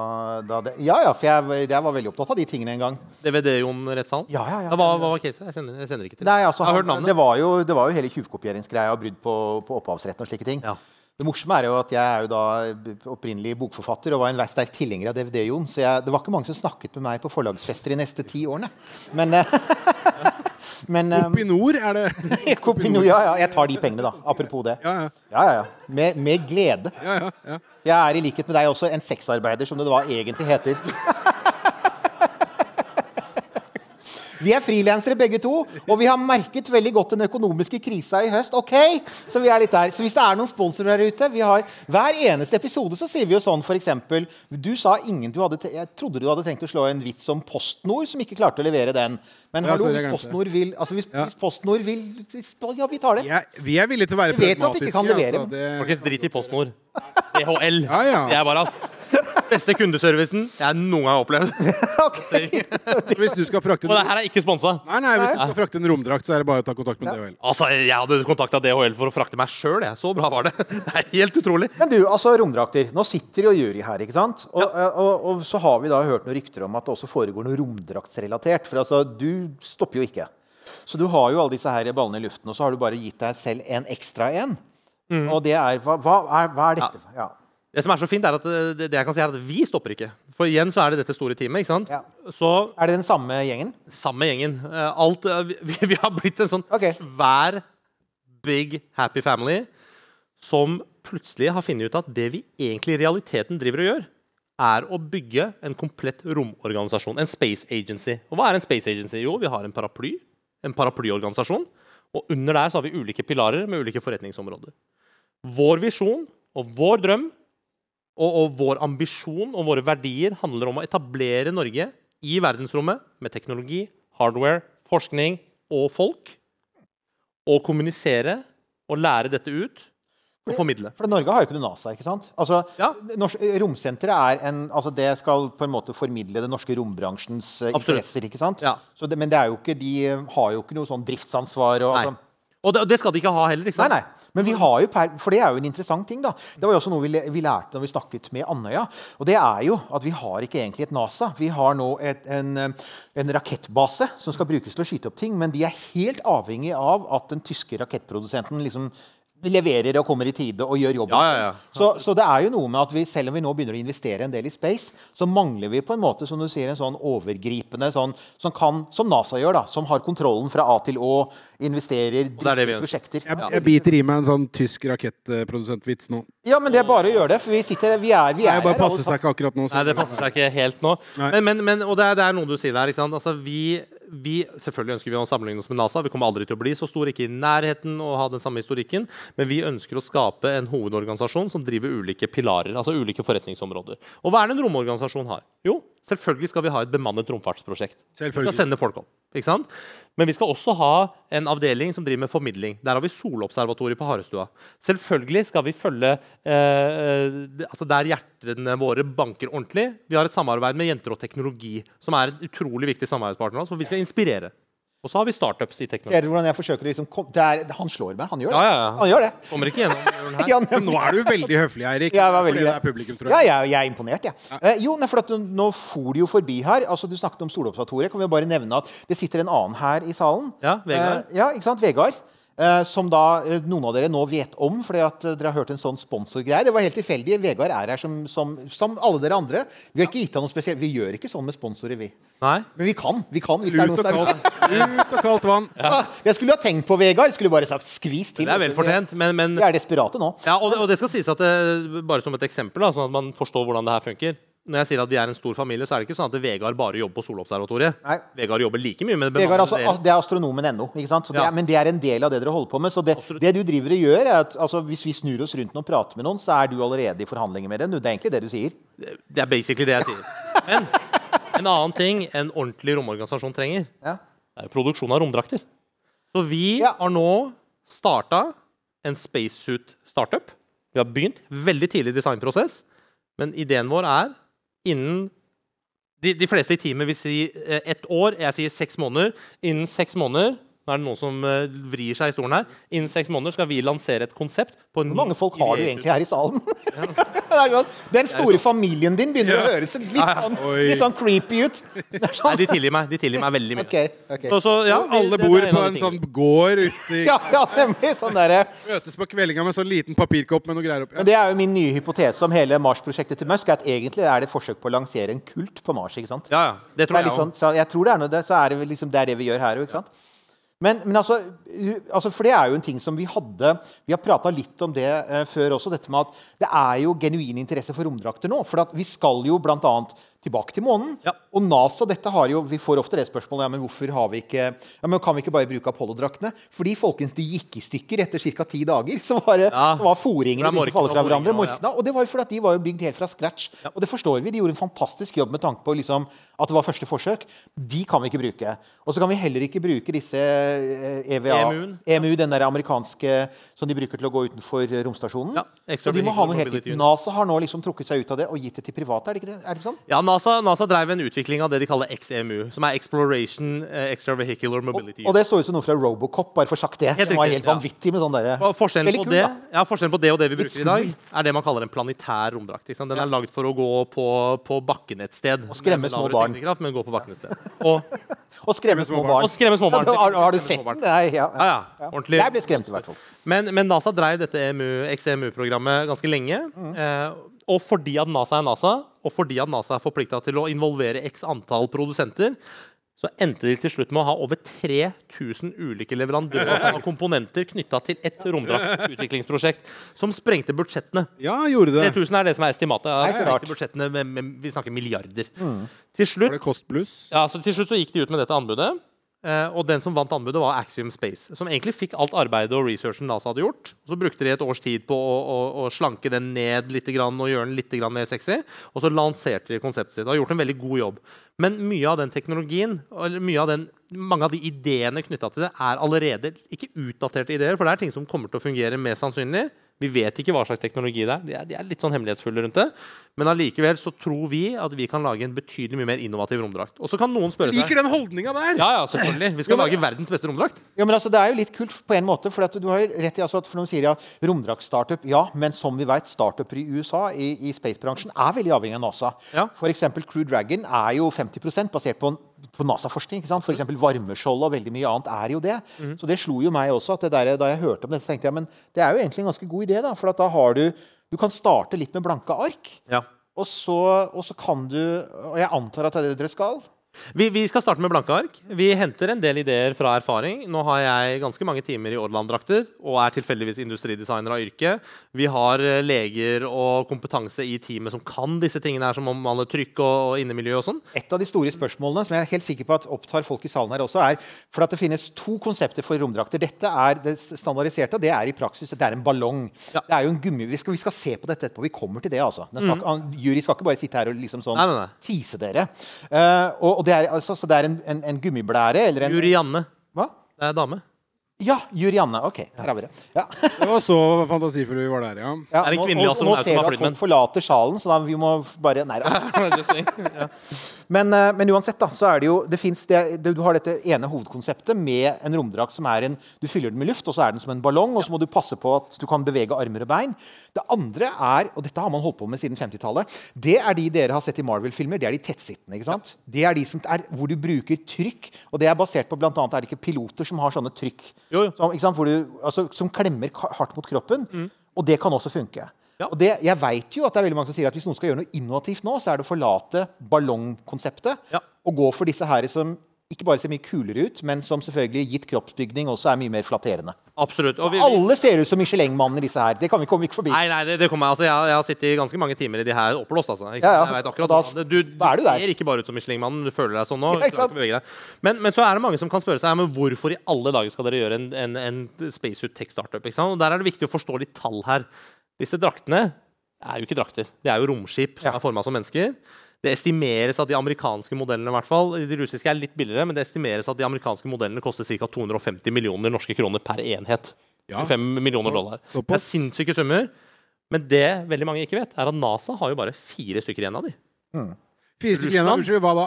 da det Ja, ja, for jeg, jeg var veldig opptatt av de tingene en gang. DVD-Jon-rettssalen? Ja, ja, ja. hva, hva var caset? Jeg kjenner, jeg kjenner ikke til. Nei, altså, jeg har han, hørt navnet. det, var jo, det var jo hele tjuvkopieringsgreia og brudd på, på opphavsretten og slike ting. Ja. Det morsomme er jo at jeg er jo da opprinnelig bokforfatter og var en sterk tilhenger av DVD-Jon. Så jeg, det var ikke mange som snakket med meg på forlagsfester de neste ti årene. Men, eh, men eh, Oppe i nord er det Kopino, ja, ja, jeg tar de pengene, da. Apropos det. Ja, ja. Ja, ja, ja. Med, med glede. ja, ja, ja. Jeg er i likhet med deg også en sexarbeider, som det da egentlig heter. Vi er frilansere begge to, og vi har merket veldig godt den økonomiske krisa i høst. ok? Så vi er litt der. Så hvis det er noen sponsorer der ute vi har, Hver eneste episode så sier vi jo sånn, f.eks. Du sa ingen du hadde Jeg trodde du hadde tenkt å slå en vits om PostNord, som ikke klarte å levere den. Men hallo, ja, hvis PostNord vil Altså, hvis, Ja. hvis PostNord vil Ja, vi tar det. Ja, vi er villige til å være Vi vet at de ikke kan levere, Altså, det, Folkens, drit i PostNord. DHL. Ja, ja. Det er bare ass. Beste kundeservicen jeg noen gang har opplevd. hvis du skal frakte Og det her er ikke sponsa. Nei, nei, hvis du skal frakte en romdrakt, så er det bare å ta kontakt med DHL. Altså, jeg hadde kontakta DHL for å frakte meg sjøl. Så bra var det. Det er helt utrolig. Men du, altså romdrakter. Nå sitter jo jury her, ikke sant? Og, og, og så har vi da hørt noen rykter om at det også foregår noe romdraktsrelatert. For altså, du stopper jo ikke. Så du har jo alle disse her ballene i luften, og så har du bare gitt deg selv en ekstra en. Og det er hva, hva, er hva er dette? Ja. Det som er så fint, er at det, det jeg kan si er at vi stopper ikke. For igjen så er det dette store teamet. ikke sant? Ja. Så Er det den samme gjengen? samme gjengen. Eh, Alt, eh, vi, vi har blitt en sånn okay. svær, big, happy family som plutselig har funnet ut at det vi egentlig i realiteten driver og gjør, er å bygge en komplett romorganisasjon. En space agency. Og hva er en space agency? Jo, vi har en paraply. En paraplyorganisasjon. Og under der så har vi ulike pilarer med ulike forretningsområder. Vår visjon og vår drøm og, og vår ambisjon og våre verdier handler om å etablere Norge i verdensrommet med teknologi, hardware, forskning og folk. Og kommunisere og lære dette ut og formidle. For Norge har jo ikke noe NASA. ikke sant? Altså, Ja. Nors romsenteret er en, altså det skal på en måte formidle den norske rombransjens eh, Absolutt. interesser. ikke sant? Ja. Så det, men det er jo ikke, de eh, har jo ikke noe sånn driftsansvar. Og, altså, Og det, og det skal de ikke ha heller. ikke Nei, sant? nei. Men vi har jo per, For det er jo en interessant ting. da. Det var jo også noe vi, vi lærte når vi snakket med Andøya. Og det er jo at vi har ikke egentlig et NASA. Vi har nå et, en, eh, en rakettbase som skal brukes til å skyte opp ting. Men de er helt avhengig av at den tyske rakettprodusenten liksom leverer og kommer i tide og gjør jobben. Ja, ja, ja. Så, så det er jo noe med at vi, selv om vi nå begynner å investere en del i space, så mangler vi på en måte som du sier, en sånn overgripende sånn, som, kan, som NASA gjør, da, som har kontrollen fra A til Å, investerer, det er vi prosjekter. Jeg, jeg biter i meg en sånn tysk rakettprodusentvits nå. Ja, men det er bare å gjøre det, for vi sitter vi er, vi er Nei, bare her, alle passer seg ikke akkurat nå. så- Nei, det passer seg ikke helt nå. Men, men, men, og det er, det er noe du sier der. ikke sant? Altså, vi, vi, selvfølgelig ønsker vi å sammenligne oss med NASA. Vi kommer aldri til å bli så store, ikke i nærheten å ha den samme historikken. Men vi ønsker å skape en hovedorganisasjon som driver ulike pilarer, altså ulike forretningsområder. Og hva er det en romorganisasjon har? Jo, selvfølgelig skal vi ha et bemannet romfartsprosjekt. Vi skal sende folk opp. Men vi skal også ha en avdeling som driver med formidling. Der har vi Solobservatoriet på Harestua. Selvfølgelig skal vi følge eh, altså der hjertene våre banker ordentlig. Vi har et samarbeid med Jenter og teknologi, som er en utrolig viktig samarbeidspartner. For vi skal inspirere. Og så har vi startups i teknologi. Ser du hvordan jeg forsøker å liksom kom, det er, Han slår meg. Han gjør det. Ja, ja, ja. Han gjør det. Kommer ikke gjennom døren her. Ja, Men nå er du veldig høflig, Eirik. Ja, jeg fordi det det. er publikum, tror Ja, jeg. jeg, jeg er imponert, jeg. Eh, jo, nei, for at Nå for de jo forbi her. altså Du snakket om Solobservatoriet. Kan vi bare nevne at det sitter en annen her i salen. Ja, Vegard. Eh, ja, ikke sant? Vegard. Eh, som da eh, noen av dere nå vet om, fordi at eh, dere har hørt en sånn sponsorgreie. Det var helt tilfeldig. Vegard er her som, som, som alle dere andre. Vi har ikke gitt han noe spesielt. Vi gjør ikke sånn med sponsorer, vi. Nei? Men vi kan. vi kan hvis det er noen og som er kaldt, ut og kaldt vann. Ja. Jeg skulle ha tenkt på Vegard. Skulle bare sagt skvis til. Det er vel fortjent. Men, men Vi er desperate nå. Ja, og det, og det skal sies at det, bare som et eksempel, da, sånn at man forstår hvordan det her funker. Når jeg sier at vi er en stor familie, så er det ikke sånn at Vegard bare jobber på Solobservatoriet. Nei. Vegard jobber like mye med det Vegard, altså, det er astronomen ikke sant? Det Ja. men det er en del av det dere holder på med. Så det, det du driver og gjør, er at altså, hvis vi snur oss rundt og prater med noen, så er du allerede i forhandlinger med dem. Det er egentlig det du sier. Det er basically det jeg sier. Men en annen ting en ordentlig romorganisasjon trenger, Ja. er produksjon av romdrakter. Så vi Ja. har nå starta en spacesuit-startup. Vi har begynt veldig tidlig designprosess, men ideen vår er innen de, de fleste i teamet vil si eh, ett år, jeg sier seks måneder. Innen seks måneder nå er det noen som eh, vrir seg i stolen her. Innen seks måneder skal vi lansere et konsept på Hvor mange folk har du egentlig her i salen? Det er sånn, Den store familien din begynner å høres litt sånn, litt sånn creepy ut. Er Nei, sånn. de tilgir meg, de tilgir meg veldig mye. Okay, okay. Så, ja, alle bor en på en sånn gård ute i Ja, ja, nemlig. Sånn derre Møtes på kveldinga med sånn liten papirkopp med noe greier oppi. Men det er jo min nye hypotese om hele Mars-prosjektet til Musk. At egentlig er det et forsøk på å lansere en kult på Mars. ikke sant? Ja, ja. Det tror jeg òg. sånn, så jeg tror det er noe, det, så er det, liksom, det er det vi gjør her òg, ikke sant? Men, men altså, altså, for det er jo en ting som vi hadde Vi har prata litt om det eh, før også, dette med at det er jo genuin interesse for romdrakter nå. For vi skal jo bl.a. tilbake til månen. Ja. Og NASA dette har jo, Vi får ofte det spørsmålet ja, men hvorfor har vi ikke, ja, men kan vi ikke bare bruke Apollo-draktene. Fordi folkens, de gikk i stykker etter ca. ti dager. Så var, Ja. så var foringene begynte å falle fra hverandre. Morkna, Og det var jo fordi at de var jo bygd helt fra scratch. Og det forstår vi. De gjorde en fantastisk jobb med tanke på liksom, at det var første forsøk. De kan vi ikke bruke. Og så kan vi heller ikke bruke disse eh, EVA, EMU-en. EMU, den der amerikanske som de bruker til å gå utenfor eh, romstasjonen. Ja, så de må ha noe helt nytt. NASA har nå liksom trukket seg ut av det og gitt det til private. Er det ikke, det? Er det ikke sånn? Ja, NASA, NASA drev en utvikling av det de kaller XEMU, som er Exploration eh, Extravehicular Mobility. Og det så ut som noe fra Robocop, bare for sagt det. Helt det var helt vanvittig med sånn der. Forskjellen, på kul, det, ja, forskjellen på det og det vi bruker i dag, er det man kaller en planetær romdrakt. Den er lagd for å gå på, på bakken et sted. Og skremme små barn. Men gå på bakken et sted. Og, Og skremme små barn. og skremme små barn. Ja, har, har du sett den? Nei, ja, Ja, ja. Ordentlig. Jeg ble skremt i hvert fall. Men, men NASA drev dette E XEMU-programmet ganske lenge. Mm. Eh, og fordi at NASA er NASA, og fordi at NASA er forplikta til å involvere x antall produsenter, så endte de til slutt med å ha over 3000 ulike leverandører av komponenter knytta til ett romdraktutviklingsprosjekt, som sprengte budsjettene. Ja, gjorde det. 3000 er det som er estimatet. Ja, sprengte budsjettene med, med, vi snakker milliarder. Mm. Til Var slutt kost pluss? ja, så til slutt så gikk de ut med dette anbudet. Eh, og den som vant anbudet, var Axiom Space. Som egentlig fikk alt arbeidet og researchen NASA hadde gjort. Så brukte de et års tid på å, å, å slanke den ned litt og gjøre den litt mer sexy. Og så lanserte de konseptet sitt. Og har gjort en veldig god jobb. Men mye av den teknologien, eller av den, mange av de ideene knytta til det, er allerede ikke utdaterte ideer. For det er ting som kommer til å fungere mest sannsynlig. Vi vet ikke hva slags teknologi det er. De er, de er litt sånn hemmelighetsfulle rundt det. Men allikevel så tror vi at vi kan lage en betydelig mye mer innovativ romdrakt. Og så kan noen spørre seg Liker den holdninga der! Ja, ja, selvfølgelig. Vi skal lage verdens beste romdrakt. Ja, men altså, Det er jo litt kult på en måte. For at du har jo rett i altså, at for noen sier ja, romdrakt-startup. Ja, men som vi vet, startuper i USA i, i spacebransjen er veldig avhengig av NASA. Ja. Eksempel Crew Dragon er jo 50% basert på, på NASA-forskning. ikke sant? For eksempel varmeskjold og veldig mye annet er jo det. Mm. Så det slo jo meg også. at det der, Da jeg hørte om det, så tenkte jeg men det er jo egentlig en ganske god idé. da, For at da har du Du kan starte litt med blanke ark. Ja. Og så, og så kan du Og jeg antar at det er det dere skal? Vi, vi skal starte med blanke ark. Vi henter en del ideer fra erfaring. Nå har jeg ganske mange timer i Orland-drakter og er tilfeldigvis industridesigner av yrke. Vi har eh, leger og kompetanse i teamet som kan disse tingene her, som omhandler trykk og, og innemiljø og sånn. Et av de store spørsmålene som jeg er helt sikker på at opptar folk i salen her også, er for at det finnes to konsepter for romdrakter. Dette er det standardiserte, og det er i praksis det er en ballong. Ja. Det er jo en gummi. Vi skal, vi skal se på dette etterpå. Vi kommer til det. altså. Den skal, mm. Jury skal ikke bare sitte her og liksom sånn Nei, nei, nei. tise dere. Og, og det er, altså, så det er en, en, en gummiblære eller en Jurianne. Hva? Det er dame. Ja, Jurianne. Ok, der har vi det. Ja. Det var så fantasifulle vi var der, ja. Ja, Det er nå- kvinnelig nå- astronaut Nå ser vi at folk forlater salen, så da vi må bare Nei da. Men, eh, men uansett, da, så er det jo det finnes det, det, Du har dette ene hovedkonseptet med en romdrakt som er en Du fyller den med luft, og så er den som en ballong, og så må du passe på at du kan bevege armer og bein. Det andre er, og dette har man holdt på med siden 50-tallet, det er de dere har sett i Marvel-filmer. Det er de tettsittende. ikke sant? Det er de som er, hvor du bruker trykk. Og det er basert på blant annet, er det ikke piloter som har sånne trykk Jo, jo. Som, sant? Hvor du, altså, som klemmer hardt mot kroppen. Og det kan også funke. Ja. Og det, jeg vet jo at det er veldig mange som sier at hvis noen skal gjøre noe innovativt nå, så er det å forlate ballongkonseptet Ja. og gå for disse her som ikke bare ser mye kulere ut, men som selvfølgelig gitt kroppsbygning også er mye mer flatterende. Absolutt. Vi, Alle ser ut som Michelin-mannen i disse her. Det kan vi komme ikke forbi. Nei, nei, det, det kommer, altså, jeg, jeg har sittet i ganske mange timer i de her oppblåst. Altså. Ja, ja. Jeg vet akkurat da- Du, du, du ser ikke bare ut som Michelin-mannen, du føler deg sånn nå. Ja. Men, men så er det mange som kan spørre seg men hvorfor i alle dager skal dere gjøre en, en, en spacesuit tech startup. Og Der er det viktig å forstå litt tall her. Disse draktene er jo ikke drakter. Det er jo romskip som er forma som mennesker. Det estimeres at de amerikanske modellene i hvert fall, de russiske er litt billigere, men det estimeres at de amerikanske modellene koster ca. 250 millioner norske kroner per enhet. Ja. 5 millioner dollar. Det er sinnssyke summer. Men det veldig mange ikke vet, er at NASA har jo bare fire stykker igjen av de. Fire stykker igjen. av Unnskyld, hva da?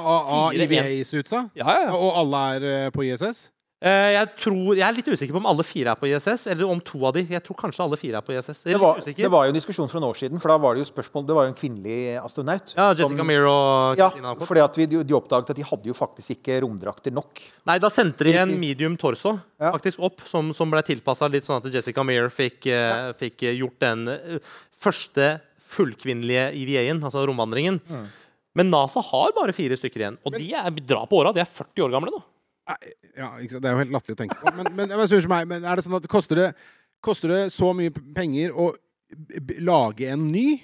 Fire, AIVA-suitsa? Ja, ja, ja. Og alle er eh, på ISS? Eh, jeg, tror, jeg er litt usikker på om alle fire er på ISS, eller om to av de. Jeg tror kanskje alle fire er på ISS. Er Det var, det var jo en diskusjon for noen år siden, for da var det jo spørsmål Det var jo en kvinnelig astronaut. ja, Jessica som- Meir og Christina Ja, fordi at vi, de, oppdaget at de hadde jo faktisk ikke romdrakter nok. Nei, da sendte de en medium torso Ja. faktisk opp, som, som ble tilpassa litt sånn at Jessica Meir fikk, ja. fikk eh, gjort den eh, første fullkvinnelige EVA-en, altså romvandringen. Mm. Men NASA har bare fire stykker igjen, og de er drar på åra. De er 40 år gamle nå. Ja? Det er jo helt latterlig å tenke på. Men, men, meg, men er det sånn at koster det, koster det så mye penger å lage en ny?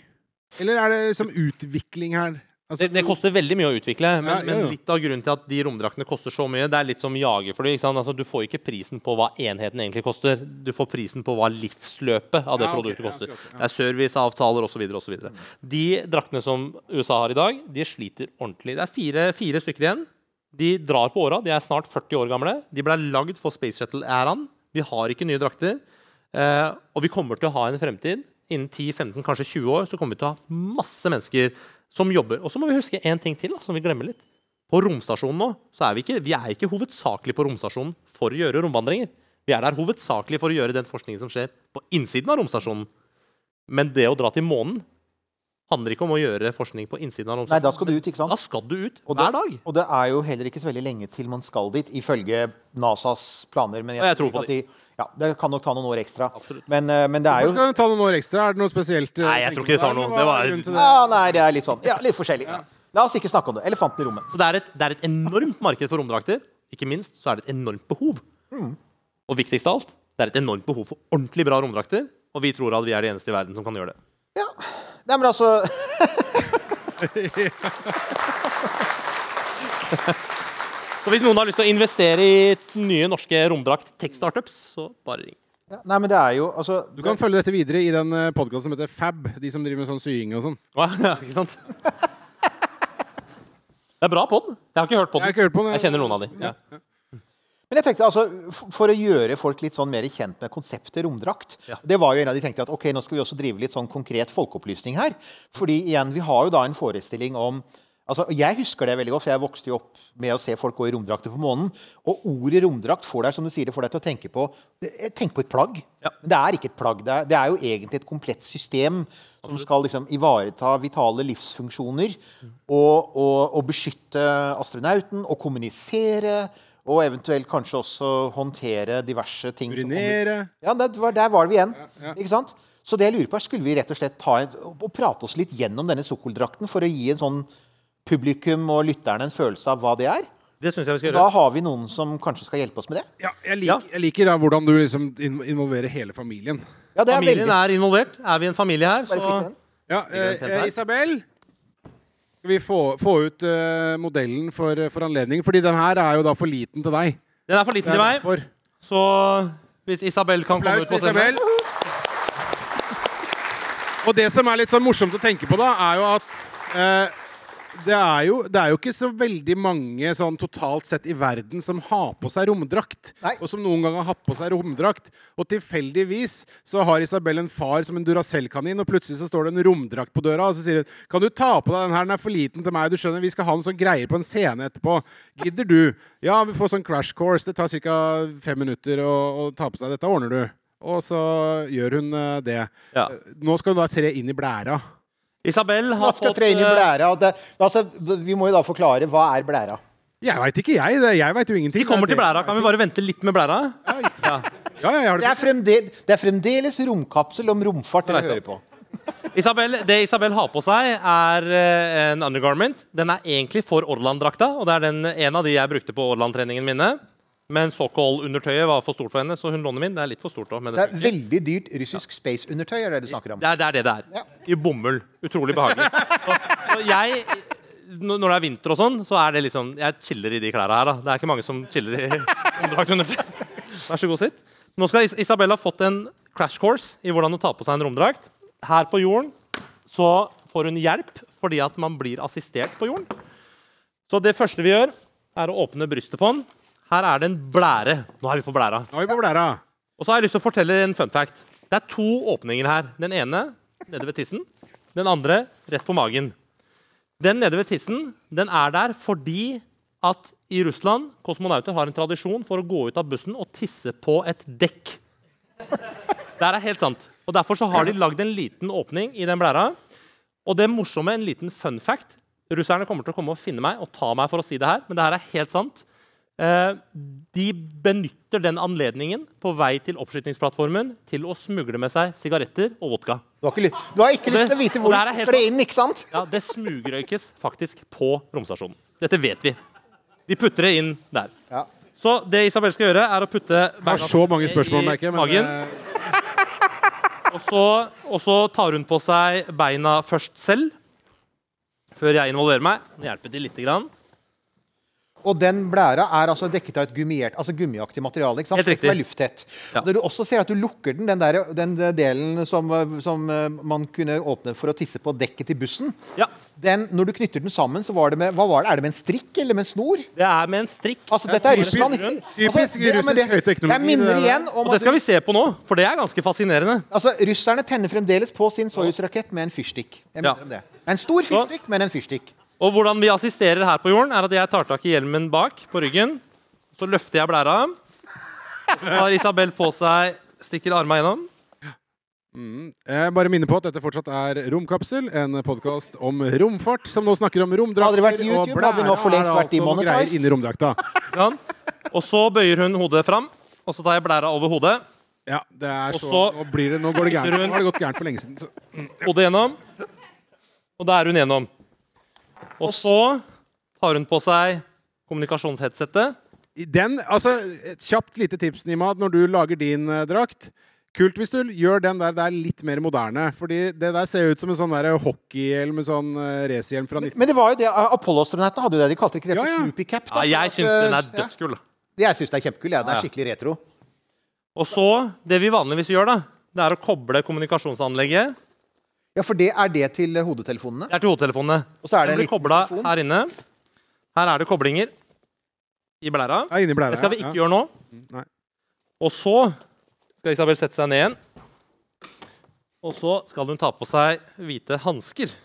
Eller er det liksom utvikling her? Altså, Det, det koster veldig mye å utvikle, men, Ja, ja, ja. men litt av grunnen til at de romdraktene koster så mye, det er litt som jagerfly. Altså, du får ikke prisen på hva enheten egentlig koster. Du får prisen på hva livsløpet av det Ja, ok, produktet koster. Okay. Det er serviceavtaler osv. osv. De draktene som USA har i dag, de sliter ordentlig. Det er fire, fire stykker igjen. De drar på åra. De er snart 40 år gamle. De ble lagd for Space Shuttle-æraen. Vi har ikke nye drakter. Eh, og vi kommer til å ha en fremtid. Innen 10-15, kanskje 20 år så kommer vi til å ha masse mennesker som jobber. Og så må vi huske en ting til da, som vi glemmer litt. På romstasjonen nå så er vi ikke, vi er ikke hovedsakelig på romstasjonen for å gjøre romvandringer. Vi er der hovedsakelig for å gjøre den forskningen som skjer på innsiden av romstasjonen. Men det å dra til månen handler ikke om å gjøre forskning på innsiden av Nei, da skal du ut, ikke sant? Da skal du ut Og det, hver dag. og det er jo heller ikke så veldig lenge til man skal dit, ifølge NASAs planer. Men jeg, jeg tror på si, ja, det kan nok ta noen år ekstra. Absolutt. Men, eh, men det er Hvorfor skal det ta noen år ekstra? Er det noe spesielt? eh, Nei, jeg tror ikke det tar noe. Det var- det? ja, Nei, det er litt sånn. Ja, litt forskjellig. La oss ikke snakke om det. Elefanten i rommet. Så det er, et, det er et enormt marked for romdrakter. Ikke minst så er det et enormt behov. Og viktigst av alt, det er et enormt behov for ordentlig bra romdrakter. Og vi tror at vi er de eneste i verden som kan gjøre det. Ja. Nei, men altså Så hvis noen har lyst til å investere i nye norske romdrakt tech-startups, så bare ring. Ja, nei, men det er jo altså, Du kan følge dette videre i den podkasten som heter Fab. De som driver med sånn sying og sånn. Ja, ikke sant? Det er bra pod. Jeg har ikke hørt Jeg har ikke hørt på den. Jeg kjenner noen av de. Ja. Men jeg tenkte altså, For å gjøre folk litt sånn mer kjent med konseptet romdrakt Ja. Det var jo en av de tenkte at ok, nå skal vi også drive litt sånn konkret folkeopplysning her. Fordi igjen, vi har jo da en forestilling om altså Jeg husker det veldig godt, for jeg vokste jo opp med å se folk gå i romdrakter på månen. Og ordet romdrakt får deg som du sier, det får deg til å tenke på eh, tenk på et plagg. Ja. Men det er ikke et plagg. Det er, det er jo egentlig et komplett system som skal liksom ivareta vitale livsfunksjoner. Og, og, og beskytte astronauten og kommunisere. Og eventuelt kanskje også håndtere diverse ting. som Urinere. ja, der, var, der var vi igjen. ja. Ikke sant? Så det jeg lurer på er, skulle vi rett og slett ta en, og prate oss litt gjennom denne sokkeldrakten for å gi en sånn publikum og lytterne en følelse av hva det er? Det synes jeg vi skal Da har vi noen som kanskje skal hjelpe oss med det. Ja, jeg, liker, jeg liker da hvordan du liksom involverer hele familien. Ja, det er Familien veldig... er involvert. Er vi en familie her, så. Ja, eh, her? Isabel? Skal vi få, få ut uh, modellen for, for anledning? Fordi den her er jo da for liten til deg. Den er for liten til meg. derfor. Så hvis Isabel kan komme ut på scenen Isabel. Og det som er litt sånn morsomt å tenke på, da, er jo at eh, det, er jo, det er jo ikke så veldig mange sånn totalt sett i verden som har på seg romdrakt. Nei. Og som noen gang har hatt på seg romdrakt. Og tilfeldigvis så har Isabel en far som en Duracell-kanin, og plutselig så står det en romdrakt på døra, og så sier hun Kan du ta på deg den her, den er for liten til meg, du skjønner, vi skal ha noen sånn greier på en scene etterpå. Gidder du? Ja, vi får sånn crash course, det tar ca. fem minutter å, å ta på seg dette, ordner du. Og så gjør hun eh, det. Ja. Nå skal hun da tre inn i blæra. Isabel har skal fått tre inn i eh, blæra. Det, altså, vi må jo da forklare hva er blæra. Jeg veit ikke, jeg. Det- Jeg veit jo ingenting. Vi kommer til blæra. Kan vi bare vente litt med blæra? Ja, ja, ja, Det det. er, det er fremdeles romkapsel om romfart dere hører på. Isabel, det Isabel har på seg, er eh, en undergarment. Den er egentlig for Orland-drakta, og det er den, en av de jeg brukte på Orland-treningen mine. Men Sokol-undertøyet var for stort for henne, så hun låner min. Det er litt for stort også, Det er veldig dyrt russisk space-undertøy er det du snakker om. Det er, det er det det er. Ja. I bomull. Utrolig behagelig. Så, så jeg, når det er vinter og sånn, så er det liksom Jeg chiller i de klærne her. da. Det er ikke mange som chiller i romdrakt undertøy. Vær så god, sitt. Nå skal Is Isabel ha fått en crash course i hvordan hun tar på seg en romdrakt. Her på jorden så får hun hjelp fordi at man blir assistert på jorden. Så det første vi gjør, er å åpne brystet på den. Her er det en blære. Nå er vi på blæra. Nå er vi på blæra. Og så har jeg lyst til å fortelle en fun fact. Det er to åpninger her. Den ene nede ved tissen. Den andre rett på magen. Den nede ved tissen den er der fordi at i Russland kosmonauter har en tradisjon for å gå ut av bussen og tisse på et dekk. Det er helt sant. Og Derfor så har de lagd en liten åpning i den blæra. Og det morsomme, en liten fun fact Russerne kommer til å komme og finne meg og ta meg for å si det her, men det her er helt sant. Eh, de benytter den anledningen på vei til oppskytingsplattformen til å smugle med seg sigaretter og vodka. Du har ikke, du har ikke lyst til å vite hvor Det du er skal inn, ikke sant? Ja, Det smugrøykes faktisk på romstasjonen. Dette vet vi. De putter det inn der. Ja. Så det Isabel skal gjøre, er å putte Jeg har så mange spørsmål, merker jeg. Men magen. eh, Og så, og så tar hun på seg beina først selv. Før jeg involverer meg. Hjelper til lite grann. Og den blæra er altså dekket av et gummiert, altså gummiaktig materiale. ikke sant? Helt Det som er riktig. lufttett. Ja. Når du også ser at du lukker den, den, der, den delen som, som eh, man kunne åpne for å tisse på dekket til bussen Ja, den, Når du knytter den sammen, så var det med hva var det? Er det med en strikk eller med en snor? Det er med en strikk. Altså, dette er Russland. typisk russisk høyteknologi, Jeg minner igjen om Og det skal vi se på nå, for det er ganske fascinerende. altså, russerne tenner fremdeles på sin Soyuz-rakett med en fyrstikk. Jeg Ja. om det. En stor fyrstikk, men en fyrstikk. Og hvordan vi assisterer her på jorden, er at jeg tar tak i hjelmen bak på ryggen. Så løfter jeg blæra. Har Isabel på seg Stikker arma gjennom. Jeg bare minner på at dette fortsatt er Romkapsel, en podkast om romfart som nå snakker om romdrakter. Hadde det vært YouTube, hadde nå for lengst og blæra vært altså noen greier inni romdrakta. Sånn. Og så bøyer hun hodet fram, og så tar jeg blæra over hodet. Ja, det er Og så, så nå, blir det, nå går det gærent. Nå har det gått gærent for lenge siden. Så. Hodet gjennom. Og da er hun gjennom. Og så tar hun på seg kommunikasjonsheadsetet. Den, altså, Et kjapt lite tips, Nimad, når du lager din eh, drakt. kult hvis du gjør den der, der litt mer moderne. Fordi det der ser ut som en sånn der hockeyhjelm med sånn uh, racerhjelm fra 19... Men det var jo det, Apollo-astronautene hadde jo det. De kalte ikke det Ja, for ja. supercap. Cap. Ja, da, sånn jeg at, syns den er ja. dødskul. Jeg syns det er kjempekul. Ja. Den Ja, er ja. skikkelig retro. Og så, det vi vanligvis gjør, da, det er å koble kommunikasjonsanlegget. Ja, for det er det til eh, hodetelefonene. Det er til hodetelefonene. Og så er det Den en blir liten kobla her inne. Her er det koblinger i blæra. Ja, inni blæra. Det skal vi ja. ikke gjøre nå. Nei. Og så skal Isabel sette seg ned igjen. Og så skal hun ta på seg hvite hansker.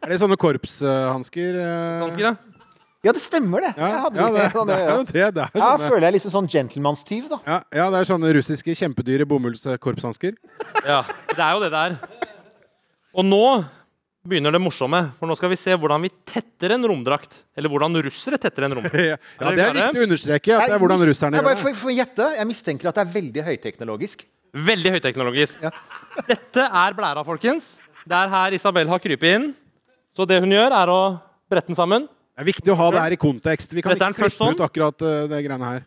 Er det sånne korpshansker? eh? Hansker, ja. Ja, det stemmer, det. Ja, Jeg hadde ja, det, sånn, det er ja. jo det. det er Ja, føler jeg liksom sånn gentlemanstyv, da. ja, ja, det er sånne russiske kjempedyre bomullskorpshansker. ja. Det er jo det der. Og nå begynner det morsomme. For nå skal vi se hvordan vi tetter en romdrakt. Eller hvordan russere tetter en romdrakt. Ja, det er viktig å understreke at det er hvordan russerne jeg gjør det. får gjette. Jeg mistenker at det er veldig høyteknologisk. Veldig høyteknologisk. Ja. Dette er blæra, folkens. Det er her Isabel har krypet inn. Så det hun gjør, er å brette den sammen. Det er viktig å ha det her i kontekst. Vi kan ikke klippe sånn. ut akkurat uh, det greiene her.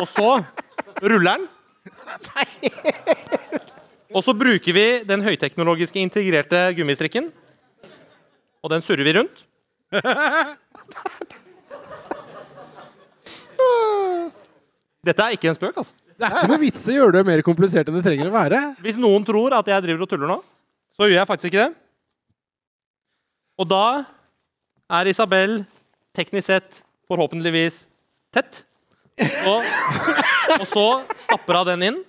Og så ruller den. Og så bruker vi den høyteknologiske integrerte gummistrikken. Og den surrer vi rundt. Dette er ikke en spøk, altså. Det er ikke noe vits i å gjøre det mer komplisert enn det trenger å være. Hvis noen tror at jeg driver og tuller nå, så gjør jeg faktisk ikke det. Og da er Isabel teknisk sett forhåpentligvis tett. Og, og så stapper hun den inn.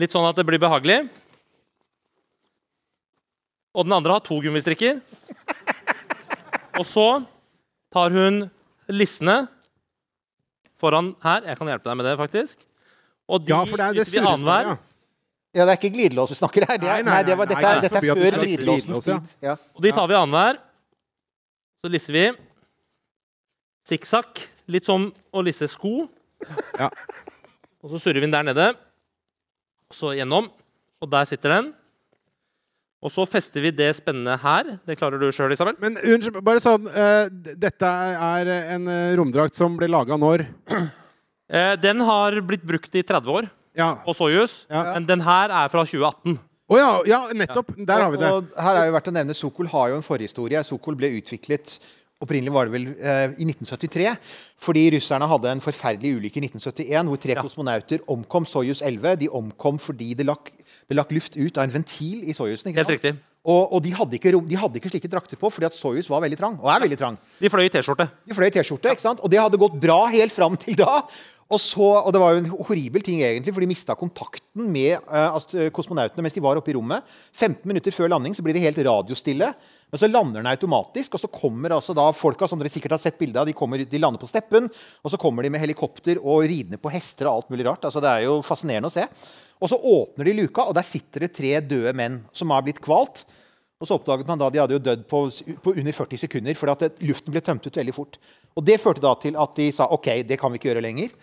Litt sånn at det blir behagelig. Og den andre har to gummistrikker. Og så tar hun lissene foran her. Jeg kan hjelpe deg med det, faktisk. Og de Ja, for det er det annenhver. Ja. Ja, det er ikke glidelås vi snakker her. Det er, Nei, nei, nei, det var, nei, dette, er, dette er før glidelåsens tid. Ja. Og de tar vi annenhver. Så lisser vi. Sikksakk. Litt som å lisse sko. Ja. Og så surrer vi den der nede. Og så gjennom. Og der sitter den. Og så fester vi det spennende her. Det klarer du sjøl, Isabel. Men unnskyld, bare sånn uh, Dette er en eh, romdrakt som ble laga når? Uh, den har blitt brukt i 30 år Ja. på Soyuz. Ja. Men den her er fra 2018. Å ja, ja, nettopp! Der har vi det. Og, og her er jo verdt å nevne Sokol har jo en forhistorie. Sokol ble utviklet Opprinnelig var det vel eh, i 1973, fordi russerne hadde en forferdelig ulykke i 1971 hvor tre Ja. kosmonauter omkom Soyuz 11. De omkom fordi det lakk, det lakk luft ut av en ventil i Soyuzen. ikke Helt sant? riktig. Og, og de, hadde ikke rom, de hadde ikke slike drakter på fordi at Soyuz var veldig trang. Og er veldig trang. De fløy i T-skjorte. De fløy i T-skjorte, ikke sant? og det hadde gått bra helt fram til da. Og, så, og det var jo en horribel ting, egentlig, for de mista kontakten med uh, kosmonautene mens de var oppe i rommet. 15 minutter før landing så blir det helt radiostille. Men så lander den automatisk, og så kommer altså da folka som dere sikkert har sett bilde av, de, kommer, de lander på steppen, og så kommer de med helikopter og ridende på hester og alt mulig rart. Altså, det er jo fascinerende å se. Og så åpner de luka, og der sitter det tre døde menn som har blitt kvalt. Og så oppdaget man da de hadde jo dødd på, på under 40 sekunder, fordi at det, luften ble tømt ut veldig fort. Og Det førte da til at de sa ok, det kan vi ikke gjøre lenger.